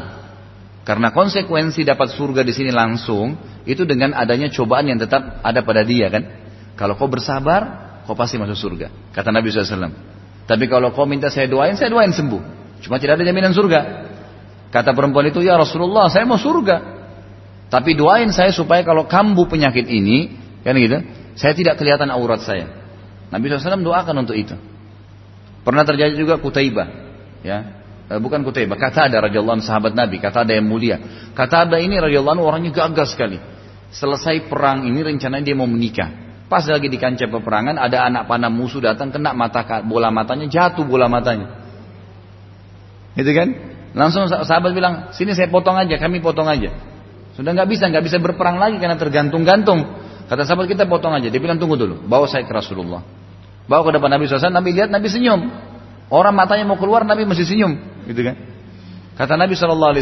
Karena konsekuensi dapat surga di sini langsung itu dengan adanya cobaan yang tetap ada pada dia kan. Kalau kau bersabar, kau pasti masuk surga. Kata Nabi SAW. Tapi kalau kau minta saya doain, saya doain sembuh. Cuma tidak ada jaminan surga. Kata perempuan itu, ya Rasulullah, saya mau surga. Tapi doain saya supaya kalau kambuh penyakit ini, kan gitu, saya tidak kelihatan aurat saya. Nabi SAW doakan untuk itu. Pernah terjadi juga Kutaibah, ya, bukan Kutaibah, kata ada radhiyallahu sahabat Nabi, kata ada yang mulia. Kata ada ini radhiyallahu orangnya gagah sekali. Selesai perang ini rencananya dia mau menikah. Pas lagi di kancah peperangan ada anak panah musuh datang kena mata bola matanya jatuh bola matanya. Gitu kan? Langsung sahabat bilang, sini saya potong aja, kami potong aja. Sudah nggak bisa, nggak bisa berperang lagi karena tergantung-gantung. Kata sahabat kita potong aja. Dia bilang tunggu dulu, bawa saya ke Rasulullah. Bawa ke depan Nabi SAW, Nabi lihat Nabi senyum. Orang matanya mau keluar, Nabi masih senyum, gitu kan? Kata Nabi SAW,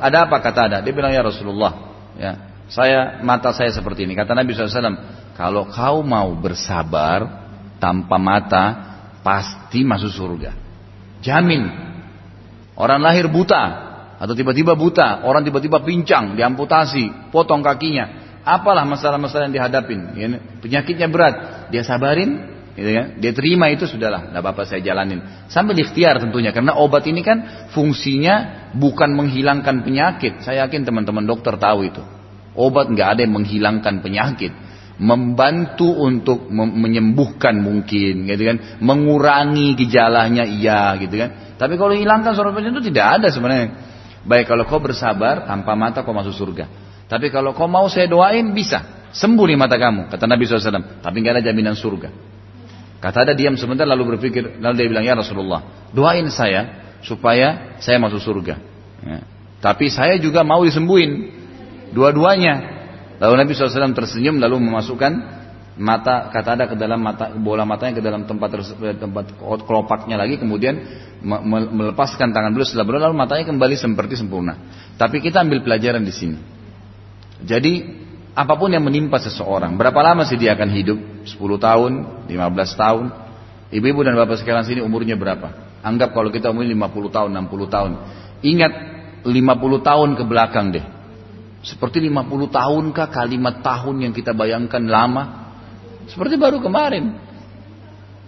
ada apa kata ada? Dia bilang ya Rasulullah, ya saya mata saya seperti ini. Kata Nabi SAW, kalau kau mau bersabar tanpa mata, pasti masuk surga. Jamin. Orang lahir buta atau tiba-tiba buta, orang tiba-tiba pincang, diamputasi, potong kakinya. Apalah masalah-masalah yang dihadapin? Ya, penyakitnya berat, dia sabarin, gitu kan? Dia terima itu sudahlah, tidak apa-apa saya jalanin. Sambil ikhtiar tentunya, karena obat ini kan fungsinya bukan menghilangkan penyakit. Saya yakin teman-teman dokter tahu itu. Obat nggak ada yang menghilangkan penyakit membantu untuk menyembuhkan mungkin gitu kan mengurangi gejalanya iya gitu kan tapi kalau hilangkan surat penyakit itu tidak ada sebenarnya baik kalau kau bersabar tanpa mata kau masuk surga tapi kalau kau mau saya doain bisa sembuh nih mata kamu kata Nabi SAW tapi nggak ada jaminan surga kata ada diam sebentar lalu berpikir lalu dia bilang ya Rasulullah doain saya supaya saya masuk surga ya. tapi saya juga mau disembuhin dua-duanya Lalu Nabi SAW tersenyum lalu memasukkan mata kata ada ke dalam mata bola matanya ke dalam tempat tempat kelopaknya lagi kemudian melepaskan tangan beliau setelah beliau lalu matanya kembali seperti sempurna. Tapi kita ambil pelajaran di sini. Jadi apa pun yang menimpa seseorang, berapa lama sih dia akan hidup? 10 tahun, 15 tahun. Ibu-ibu dan bapak sekalian sini umurnya berapa? Anggap kalau kita umur 50 tahun, 60 tahun. Ingat 50 tahun ke belakang deh. Seperti 50 tahunkah kalimat tahun yang kita bayangkan lama? Seperti baru kemarin.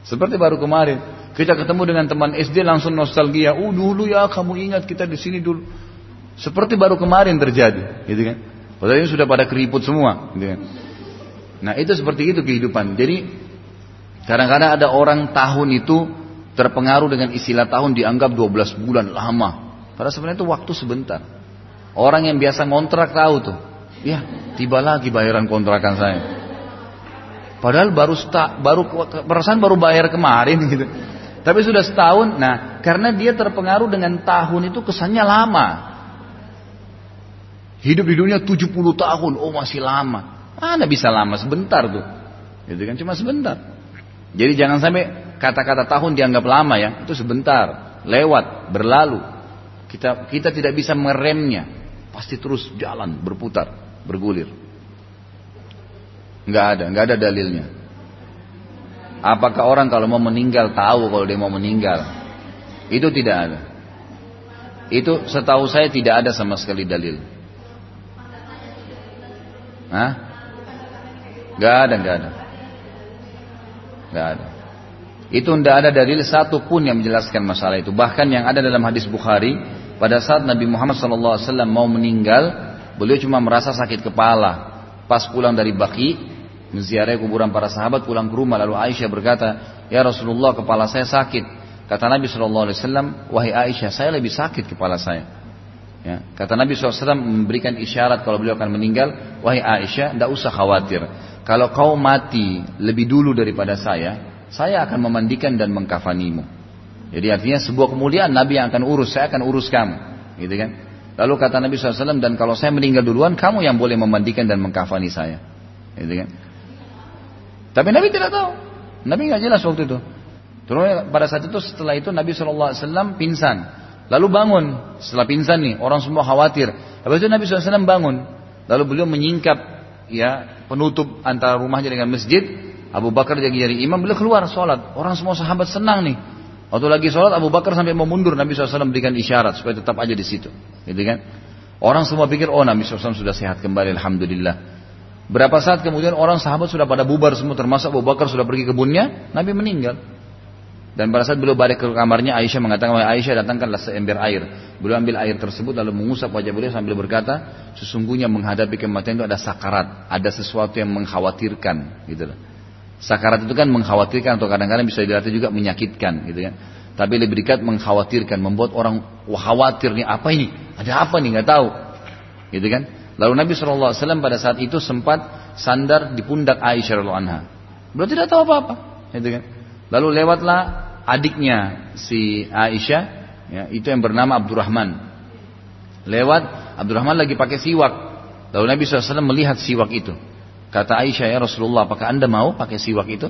Seperti baru kemarin. Kita ketemu dengan teman SD langsung nostalgia. Oh dulu ya kamu ingat kita di sini dulu. Seperti baru kemarin terjadi, gitu kan? Padahal ini sudah pada keriput semua, gitu kan? Nah itu seperti itu kehidupan. Jadi kadang-kadang ada orang tahun itu terpengaruh dengan istilah tahun dianggap 12 bulan lama. Padahal sebenarnya itu waktu sebentar. Orang yang biasa ngontrak tahu tuh. Ya, tiba lagi bayaran kontrakan saya. Padahal baru sta, baru perasaan baru bayar kemarin gitu. Tapi sudah setahun. Nah, karena dia terpengaruh dengan tahun itu kesannya lama. Hidup di dunia 70 tahun, oh masih lama. Mana bisa lama sebentar tuh. Gitu kan cuma sebentar. Jadi jangan sampai kata-kata tahun dianggap lama ya, itu sebentar, lewat, berlalu. Kita kita tidak bisa meremnya. Pasti terus jalan, berputar, bergulir. Nggak ada, nggak ada dalilnya. Apakah orang kalau mau meninggal tahu kalau dia mau meninggal? Itu tidak ada. Itu setahu saya tidak ada sama sekali dalil. Hah? Gak ada, gak ada. Gak ada. Itu tidak ada dalil satu pun yang menjelaskan masalah itu. Bahkan yang ada dalam hadis Bukhari, pada saat Nabi Muhammad SAW mau meninggal, beliau cuma merasa sakit kepala. Pas pulang dari Baki, menziarahi kuburan para sahabat, pulang ke rumah, lalu Aisyah berkata, Ya Rasulullah, kepala saya sakit. Kata Nabi SAW, wahai Aisyah, saya lebih sakit kepala saya. Ya, kata Nabi SAW memberikan isyarat kalau beliau akan meninggal, wahai Aisyah, tidak usah khawatir. Kalau kau mati lebih dulu daripada saya, saya akan memandikan dan mengkafanimu. Jadi artinya sebuah kemuliaan Nabi yang akan urus, saya akan urus kamu. Gitu kan? Lalu kata Nabi SAW, dan kalau saya meninggal duluan, kamu yang boleh memandikan dan mengkafani saya. Gitu kan? Tapi Nabi tidak tahu. Nabi nggak jelas waktu itu. Terus pada saat itu setelah itu Nabi SAW pingsan. Lalu bangun. Setelah pingsan nih, orang semua khawatir. Habis itu Nabi SAW bangun. Lalu beliau menyingkap ya penutup antara rumahnya dengan masjid. Abu Bakar jadi jadi imam, beliau keluar sholat. Orang semua sahabat senang nih. Waktu lagi sholat Abu Bakar sampai mau mundur Nabi SAW berikan isyarat supaya tetap aja di situ, gitu kan? Orang semua pikir oh Nabi SAW sudah sehat kembali, alhamdulillah. Berapa saat kemudian orang sahabat sudah pada bubar semua termasuk Abu Bakar sudah pergi kebunnya, Nabi meninggal. Dan pada saat beliau balik ke kamarnya Aisyah mengatakan wahai Aisyah datangkanlah seember air. Beliau ambil air tersebut lalu mengusap wajah beliau sambil berkata sesungguhnya menghadapi kematian itu ada sakarat, ada sesuatu yang mengkhawatirkan gitu loh. Sakarat itu kan mengkhawatirkan atau kadang-kadang bisa diarti juga menyakitkan gitu kan. Tapi lebih dekat mengkhawatirkan, membuat orang khawatir nih apa ini? Ada apa nih nggak tahu. Gitu kan? Lalu Nabi SAW pada saat itu sempat sandar di pundak Aisyah anha. Beliau tidak tahu apa-apa, gitu kan? Lalu lewatlah adiknya si Aisyah, ya, itu yang bernama Abdurrahman. Lewat Abdurrahman lagi pakai siwak. Lalu Nabi SAW melihat siwak itu. Kata Aisyah ya Rasulullah, apakah anda mau pakai siwak itu?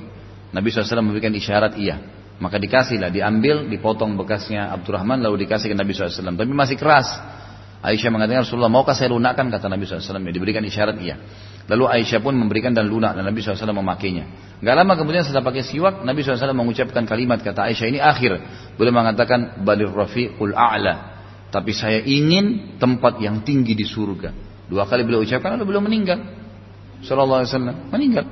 Nabi SAW memberikan isyarat iya. Maka dikasihlah, diambil, dipotong bekasnya Abdurrahman lalu dikasih ke Nabi SAW. Tapi masih keras. Aisyah mengatakan Rasulullah maukah saya lunakkan kata Nabi SAW. Ya, diberikan isyarat iya. Lalu Aisyah pun memberikan dan lunak dan Nabi SAW memakainya. Gak lama kemudian setelah pakai siwak Nabi SAW mengucapkan kalimat kata Aisyah ini akhir. Beliau mengatakan balir rafiqul a'la. Tapi saya ingin tempat yang tinggi di surga. Dua kali beliau ucapkan lalu beliau meninggal. Sallallahu Alaihi Wasallam meninggal.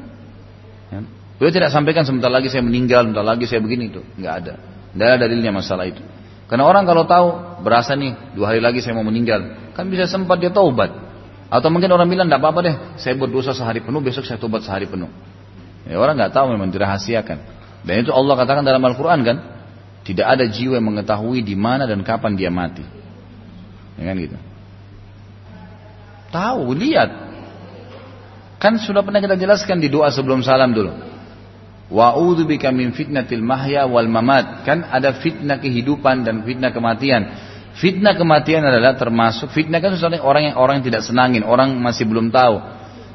Ya. Beliau tidak sampaikan sebentar lagi saya meninggal, sebentar lagi saya begini itu, nggak ada, nggak ada dalilnya masalah itu. Karena orang kalau tahu berasa nih dua hari lagi saya mau meninggal, kan bisa sempat dia taubat. Atau mungkin orang bilang tidak apa-apa deh, saya berdosa sehari penuh, besok saya tobat sehari penuh. Ya, orang nggak tahu memang dirahasiakan. Dan itu Allah katakan dalam Al-Quran kan, tidak ada jiwa yang mengetahui di mana dan kapan dia mati. Ya kan gitu. Tahu, lihat, Kan sudah pernah kita jelaskan di doa sebelum salam dulu. Wa'udhu bika min fitnatil mahya wal mamat. Kan ada fitnah kehidupan dan fitnah kematian. Fitnah kematian adalah termasuk fitnah kan sesuatu orang yang orang yang tidak senangin, orang masih belum tahu.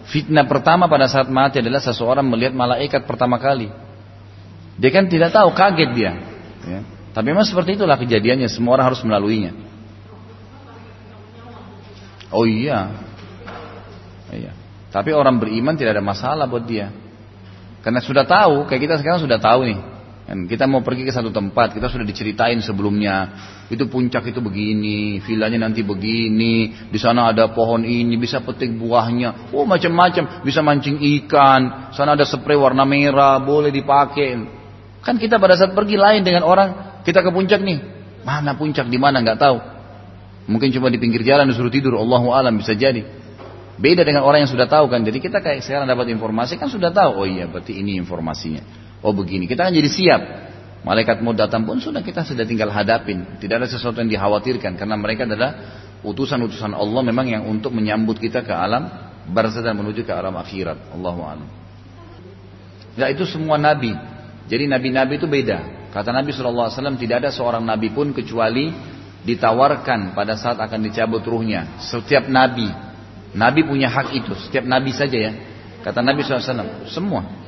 Fitnah pertama pada saat mati adalah seseorang melihat malaikat pertama kali. Dia kan tidak tahu, kaget dia. Ya. Tapi memang seperti itulah kejadiannya, semua orang harus melaluinya. Oh iya, iya. Tapi orang beriman tidak ada masalah buat dia. Karena sudah tahu, kayak kita sekarang sudah tahu nih. Dan kita mau pergi ke satu tempat, kita sudah diceritain sebelumnya. Itu puncak itu begini, vilanya nanti begini, di sana ada pohon ini, bisa petik buahnya. Oh macam-macam, bisa mancing ikan. Sana ada spray warna merah, boleh dipakai. Kan kita pada saat pergi lain dengan orang, kita ke puncak nih. Mana puncak di mana nggak tahu. Mungkin cuma di pinggir jalan disuruh tidur, Allahu alam bisa jadi. Beda dengan orang yang sudah tahu kan. Jadi kita kayak sekarang dapat informasi kan sudah tahu. Oh iya berarti ini informasinya. Oh begini. Kita kan jadi siap. Malaikat mau datang pun sudah kita sudah tinggal hadapin. Tidak ada sesuatu yang dikhawatirkan. Karena mereka adalah utusan-utusan Allah memang yang untuk menyambut kita ke alam barzah dan menuju ke alam akhirat. Allahu a'lam. Ya itu semua nabi. Jadi nabi-nabi itu beda. Kata Nabi SAW tidak ada seorang nabi pun kecuali ditawarkan pada saat akan dicabut ruhnya. Setiap nabi Nabi punya hak itu, setiap nabi saja ya. Kata Nabi SAW, semua.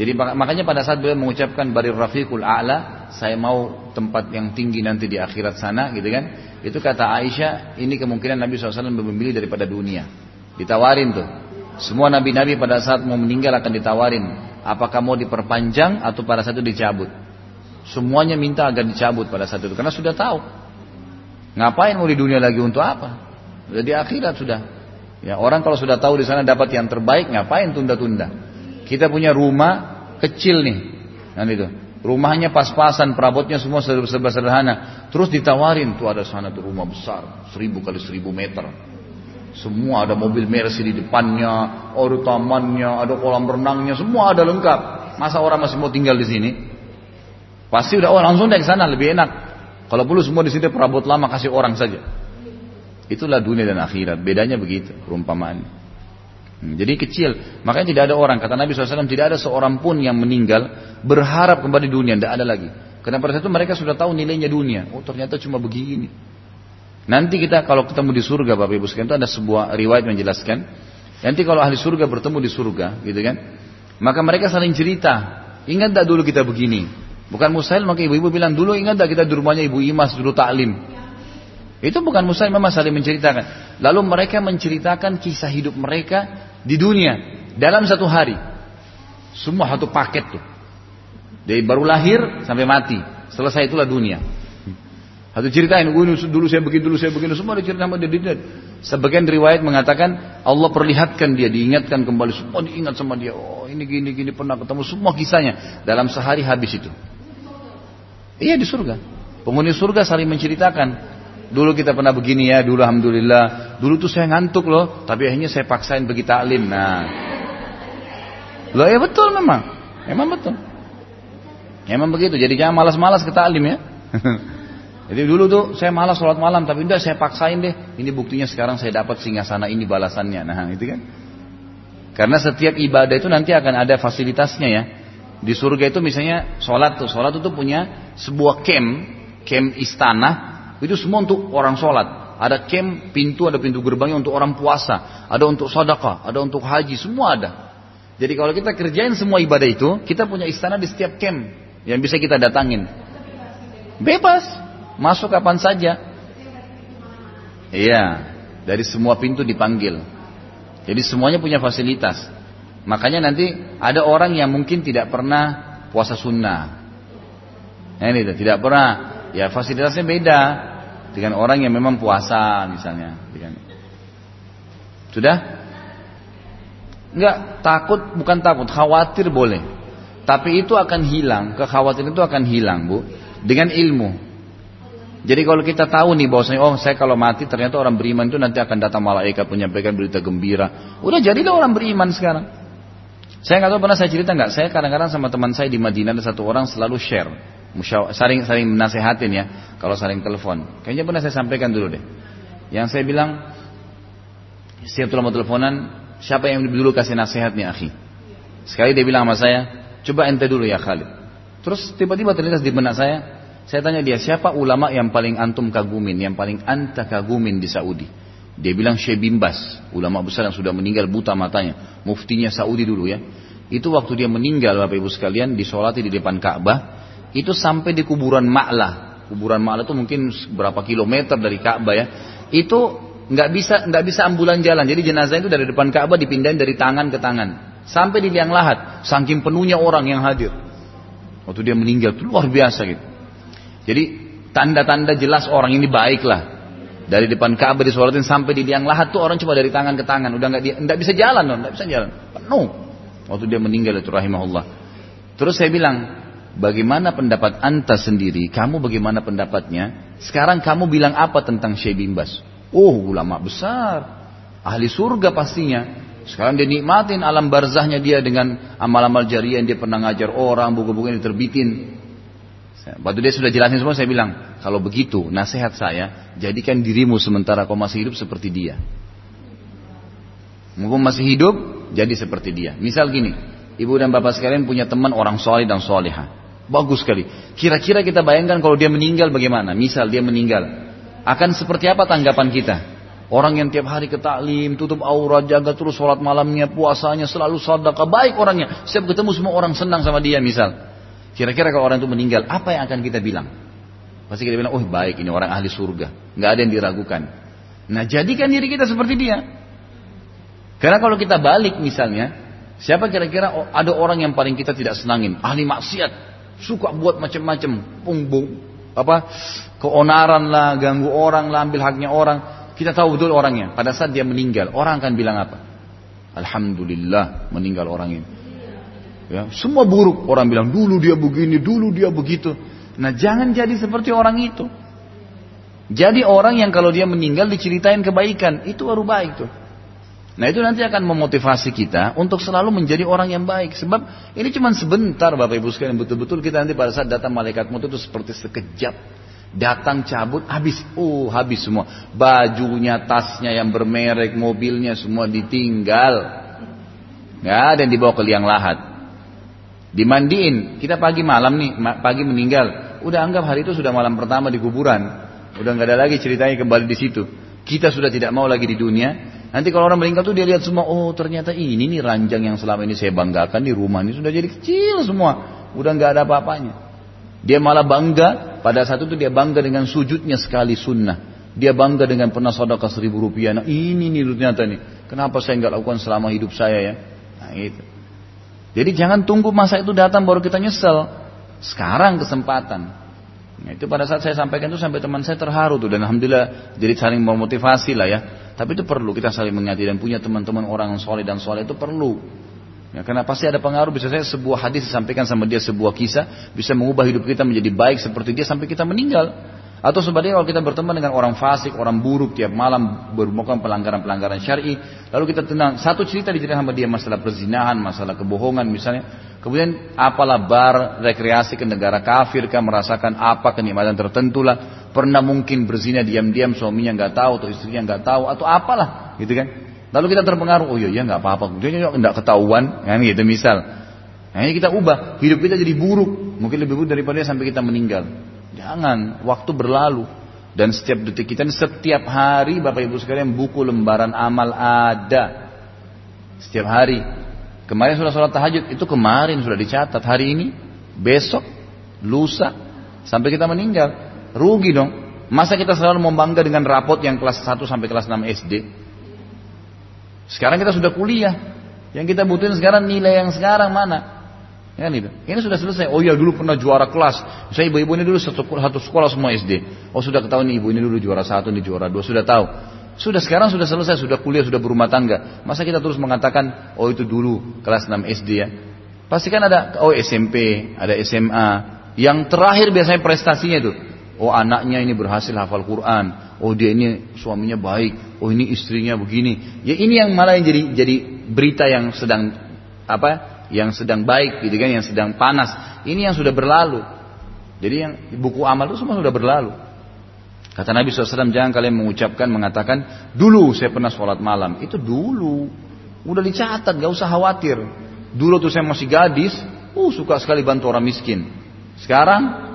Jadi makanya pada saat beliau mengucapkan barir rafiqul a'la, saya mau tempat yang tinggi nanti di akhirat sana gitu kan. Itu kata Aisyah, ini kemungkinan Nabi SAW memilih daripada dunia. Ditawarin tuh. Semua nabi-nabi pada saat mau meninggal akan ditawarin. Apakah mau diperpanjang atau pada saat itu dicabut. Semuanya minta agar dicabut pada saat itu. Karena sudah tahu. Ngapain mau di dunia lagi untuk apa? Sudah di akhirat sudah. Ya, orang kalau sudah tahu di sana dapat yang terbaik, ngapain tunda-tunda? Kita punya rumah kecil nih, kan itu. Rumahnya pas-pasan, perabotnya semua serba sederhana. Terus ditawarin, tuh ada sana tuh rumah besar, seribu kali seribu meter. Semua ada mobil Mercy di depannya, ada tamannya, ada kolam renangnya, semua ada lengkap. Masa orang masih mau tinggal di sini? Pasti udah oh langsung ke sana lebih enak. Kalau perlu semua di sini perabot lama kasih orang saja. Itulah dunia dan akhirat. Bedanya begitu perumpamaan. Hmm, jadi kecil. Makanya tidak ada orang. Kata Nabi SAW tidak ada seorang pun yang meninggal berharap kembali dunia. Tidak ada lagi. Karena pada saat itu mereka sudah tahu nilainya dunia. Oh ternyata cuma begini. Nanti kita kalau ketemu di surga Bapak Ibu sekalian itu ada sebuah riwayat menjelaskan. Nanti kalau ahli surga bertemu di surga, gitu kan? Maka mereka saling cerita. Ingat tak dulu kita begini? Bukan mustahil maka ibu-ibu bilang dulu ingat tak kita di rumahnya ibu Imas dulu taklim. Itu bukan mustahil memang saling menceritakan. Lalu mereka menceritakan kisah hidup mereka di dunia dalam satu hari. Semua satu paket tuh. Dari baru lahir sampai mati. Selesai itulah dunia. Satu ceritain, dulu saya begini, dulu saya begini, semua diceritakan sama dia. Sebagian riwayat mengatakan Allah perlihatkan dia, diingatkan kembali, semua diingat sama dia. Oh ini gini gini pernah ketemu, semua kisahnya dalam sehari habis itu. Iya di surga. Penghuni surga saling menceritakan. Dulu kita pernah begini ya, dulu alhamdulillah. Dulu tuh saya ngantuk loh, tapi akhirnya saya paksain pergi taklim. Nah, loh ya betul memang, memang betul. Memang begitu. Jadi jangan malas-malas ke taklim ya. Jadi dulu tuh saya malas sholat malam, tapi udah saya paksain deh. Ini buktinya sekarang saya dapat sana ini balasannya. Nah itu kan. Karena setiap ibadah itu nanti akan ada fasilitasnya ya. Di surga itu misalnya sholat tuh, sholat itu punya sebuah camp, camp istana, itu semua untuk orang sholat. Ada camp pintu, ada pintu gerbangnya untuk orang puasa, ada untuk sedekah, ada untuk haji, semua ada. Jadi kalau kita kerjain semua ibadah itu, kita punya istana di setiap camp yang bisa kita datangin. Bebas. Masuk kapan saja. Iya, dari semua pintu dipanggil. Jadi semuanya punya fasilitas. Makanya nanti ada orang yang mungkin tidak pernah puasa sunnah. Nah, ini tidak pernah. Ya fasilitasnya beda dengan orang yang memang puasa misalnya. Sudah? Enggak, takut bukan takut, khawatir boleh. Tapi itu akan hilang, kekhawatiran itu akan hilang, Bu, dengan ilmu. Jadi kalau kita tahu nih bahwasanya oh saya kalau mati ternyata orang beriman itu nanti akan datang malaikat menyampaikan berita gembira. Udah jadilah orang beriman sekarang. Saya nggak tahu pernah saya cerita nggak. Saya kadang-kadang sama teman saya di Madinah ada satu orang selalu share, saling saling menasehatin ya. Kalau saling telepon, kayaknya pernah saya sampaikan dulu deh. Yang saya bilang setiap mau teleponan, siapa yang dulu kasih nasihat nih akhi? Sekali dia bilang sama saya, coba ente dulu ya Khalid. Terus tiba-tiba terlintas di benak saya, saya tanya dia, siapa ulama yang paling antum kagumin, yang paling anta kagumin di Saudi? Dia bilang Syekh Bimbas, ulama besar yang sudah meninggal buta matanya, muftinya Saudi dulu ya. Itu waktu dia meninggal Bapak Ibu sekalian, disolati di depan Ka'bah, itu sampai di kuburan Ma'lah. Kuburan Ma'lah itu mungkin berapa kilometer dari Ka'bah ya. Itu nggak bisa nggak bisa ambulan jalan. Jadi jenazah itu dari depan Ka'bah dipindahin dari tangan ke tangan. Sampai di liang lahat, saking penuhnya orang yang hadir. Waktu dia meninggal itu luar biasa gitu. Jadi tanda-tanda jelas orang ini baik lah. Dari depan Ka'bah disolatin sampai di liang lahat tuh orang cuma dari tangan ke tangan, udah nggak nggak bisa jalan dong, nggak bisa jalan, penuh. Waktu dia meninggal itu rahimahullah. Terus saya bilang, bagaimana pendapat anta sendiri? Kamu bagaimana pendapatnya? Sekarang kamu bilang apa tentang Syekh Bimbas? Oh, ulama besar, ahli surga pastinya. Sekarang dia nikmatin alam barzahnya dia dengan amal-amal jariah yang dia pernah ngajar orang, buku-buku yang diterbitin. Waktu dia sudah jelasin semua, saya bilang, kalau begitu, nasihat saya, jadikan dirimu sementara kau masih hidup seperti dia. Mumpung masih hidup, jadi seperti dia. Misal gini, ibu dan bapak sekalian punya teman orang soleh dan soleha. Bagus sekali. Kira-kira kita bayangkan kalau dia meninggal bagaimana? Misal dia meninggal. Akan seperti apa tanggapan kita? Orang yang tiap hari ke taklim, tutup aurat, jaga terus sholat malamnya, puasanya, selalu sadaqah, baik orangnya. Setiap ketemu semua orang senang sama dia misal. Kira-kira kalau orang itu meninggal, apa yang akan kita bilang? Pasti kita bilang, oh baik ini orang ahli surga. Nggak ada yang diragukan. Nah jadikan diri kita seperti dia. Karena kalau kita balik misalnya, siapa kira-kira ada orang yang paling kita tidak senangin? Ahli maksiat, suka buat macam-macam, pungbung, apa keonaran lah, ganggu orang lah, ambil haknya orang. Kita tahu betul orangnya. Pada saat dia meninggal, orang akan bilang apa? Alhamdulillah meninggal orang ini. Ya, semua buruk. Orang bilang dulu dia begini, dulu dia begitu. Nah jangan jadi seperti orang itu. Jadi orang yang kalau dia meninggal diceritain kebaikan, itu baru baik tuh. Nah itu nanti akan memotivasi kita untuk selalu menjadi orang yang baik. Sebab ini cuma sebentar Bapak Ibu sekalian. Betul-betul kita nanti pada saat datang malaikat maut itu seperti sekejap. Datang cabut, habis. Oh habis semua. Bajunya, tasnya yang bermerek, mobilnya semua ditinggal. Nggak ada dibawa ke liang lahat. Dimandiin, kita pagi malam nih, pagi meninggal. Udah anggap hari itu sudah malam pertama di kuburan. Udah nggak ada lagi ceritanya kembali di situ. Kita sudah tidak mau lagi di dunia. Nanti kalau orang meninggal tuh dia lihat semua, oh ternyata ini nih ranjang yang selama ini saya banggakan di rumah ini sudah jadi kecil semua. Udah nggak ada apa-apanya. Dia malah bangga, pada saat itu dia bangga dengan sujudnya sekali sunnah. Dia bangga dengan pernah sedekah seribu rupiah. Nah ini nih ternyata nih. Kenapa saya nggak lakukan selama hidup saya ya? Nah itu. Jadi jangan tunggu masa itu datang baru kita nyesel. Sekarang kesempatan. Nah, itu pada saat saya sampaikan itu sampai teman saya terharu tuh dan alhamdulillah jadi saling memotivasi lah ya. Tapi itu perlu kita saling mengingati dan punya teman-teman orang yang soleh dan soleh itu perlu. Ya, karena pasti ada pengaruh bisa saya sebuah hadis disampaikan sama dia sebuah kisah bisa mengubah hidup kita menjadi baik seperti dia sampai kita meninggal. Atau sebaliknya kalau kita berteman dengan orang fasik, orang buruk tiap malam bermuka pelanggaran-pelanggaran syar'i, lalu kita tenang satu cerita diceritakan sama dia masalah perzinahan, masalah kebohongan misalnya, kemudian apalah bar rekreasi ke negara kafir kan merasakan apa kenikmatan tertentu lah, pernah mungkin berzina diam-diam suaminya nggak tahu atau istrinya nggak tahu atau apalah, gitu kan? Lalu kita terpengaruh, oh iya ya nggak apa-apa, dia nggak ketahuan, kan gitu misal. Nah, ini kita ubah, hidup kita jadi buruk, mungkin lebih buruk daripada sampai kita meninggal. Jangan, waktu berlalu. Dan setiap detik kita, setiap hari Bapak Ibu sekalian buku lembaran amal ada. Setiap hari. Kemarin sudah sholat tahajud, itu kemarin sudah dicatat. Hari ini, besok, lusa, sampai kita meninggal. Rugi dong. Masa kita selalu membangga dengan rapot yang kelas 1 sampai kelas 6 SD? Sekarang kita sudah kuliah. Yang kita butuhin sekarang nilai yang sekarang mana? Kan itu. Ini sudah selesai. Oh iya dulu pernah juara kelas. Saya ibu-ibu ini dulu satu, satu sekolah semua SD. Oh sudah ketahuan nih ibu ini dulu juara satu, ini juara dua. Sudah tahu. Sudah sekarang sudah selesai, sudah kuliah, sudah berumah tangga. Masa kita terus mengatakan, oh itu dulu kelas 6 SD ya. Pasti kan ada, oh SMP, ada SMA. Yang terakhir biasanya prestasinya itu. Oh anaknya ini berhasil hafal Quran. Oh dia ini suaminya baik. Oh ini istrinya begini. Ya ini yang malah yang jadi jadi berita yang sedang apa yang sedang baik gitu kan, yang sedang panas. Ini yang sudah berlalu. Jadi yang buku amal itu semua sudah berlalu. Kata Nabi SAW jangan kalian mengucapkan mengatakan dulu saya pernah sholat malam itu dulu udah dicatat gak usah khawatir dulu tuh saya masih gadis uh suka sekali bantu orang miskin sekarang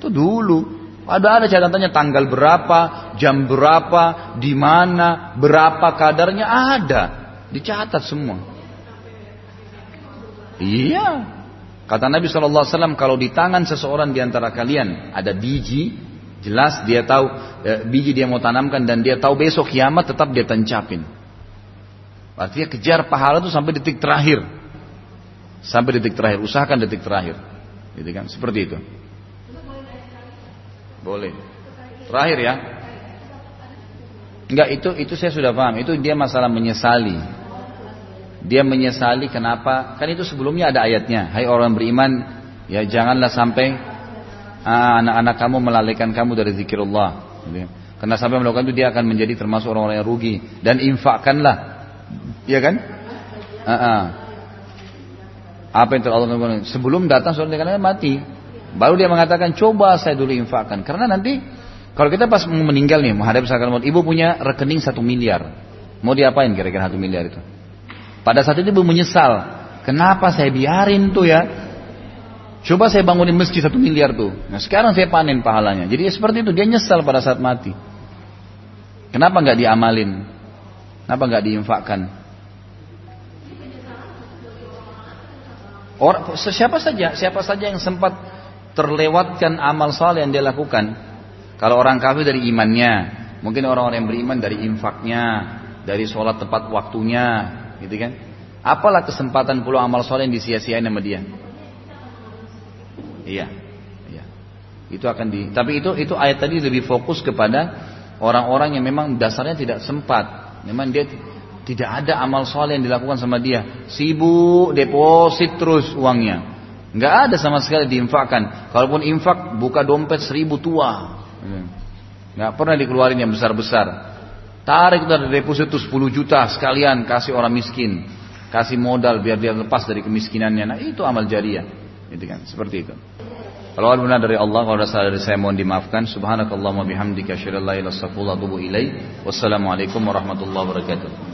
itu dulu ada ada catatannya tanggal berapa jam berapa di mana berapa kadarnya ada dicatat semua Iya. Kata Nabi SAW, kalau di tangan seseorang di antara kalian ada biji, jelas dia tahu eh, biji dia mau tanamkan dan dia tahu besok kiamat tetap dia tancapin. Artinya kejar pahala itu sampai detik terakhir. Sampai detik terakhir, usahakan detik terakhir. Gitu kan? Seperti itu. Boleh. Terakhir ya. Enggak itu itu saya sudah paham. Itu dia masalah menyesali. Dia menyesali kenapa? Kan itu sebelumnya ada ayatnya. Hai orang beriman, ya janganlah sampai ah, anak-anak kamu melalaikan kamu dari zikirullah. Karena sampai melakukan itu dia akan menjadi termasuk orang-orang yang rugi. Dan infakkanlah. Iya kan? Uh -uh. Apa yang Allah Sebelum datang seorang dia mati. Baru dia mengatakan coba saya dulu infakkan. Karena nanti kalau kita pas meninggal nih menghadapi sakaratul maut, ibu punya rekening satu miliar. Mau diapain kira-kira satu miliar itu? Pada saat itu ibu menyesal. Kenapa saya biarin tuh ya? Coba saya bangunin masjid satu miliar tuh. Nah sekarang saya panen pahalanya. Jadi ya seperti itu dia nyesal pada saat mati. Kenapa nggak diamalin? Kenapa nggak diinfakkan? Orang, siapa saja, siapa saja yang sempat terlewatkan amal saleh yang dia lakukan. Kalau orang kafir dari imannya, mungkin orang-orang yang beriman dari infaknya, dari sholat tepat waktunya, gitu kan? Apalah kesempatan puluh amal soleh yang disia-siain sama dia? Iya, iya. Itu akan di. Tapi itu itu ayat tadi lebih fokus kepada orang-orang yang memang dasarnya tidak sempat. Memang dia tidak ada amal soleh yang dilakukan sama dia. Sibuk deposit terus uangnya. Nggak ada sama sekali diinfakkan. Kalaupun infak buka dompet seribu tua. Nggak pernah dikeluarin yang besar-besar. Tarik dari deposito 10 juta sekalian kasih orang miskin. Kasih modal biar dia lepas dari kemiskinannya. Nah itu amal jariah. Gitu kan, seperti itu. Kalau benar dari Allah, kalau ada salah dari saya mohon dimaafkan. Subhanakallahumma bihamdika asyhadu an la ilaha illa anta Wassalamualaikum warahmatullahi wabarakatuh.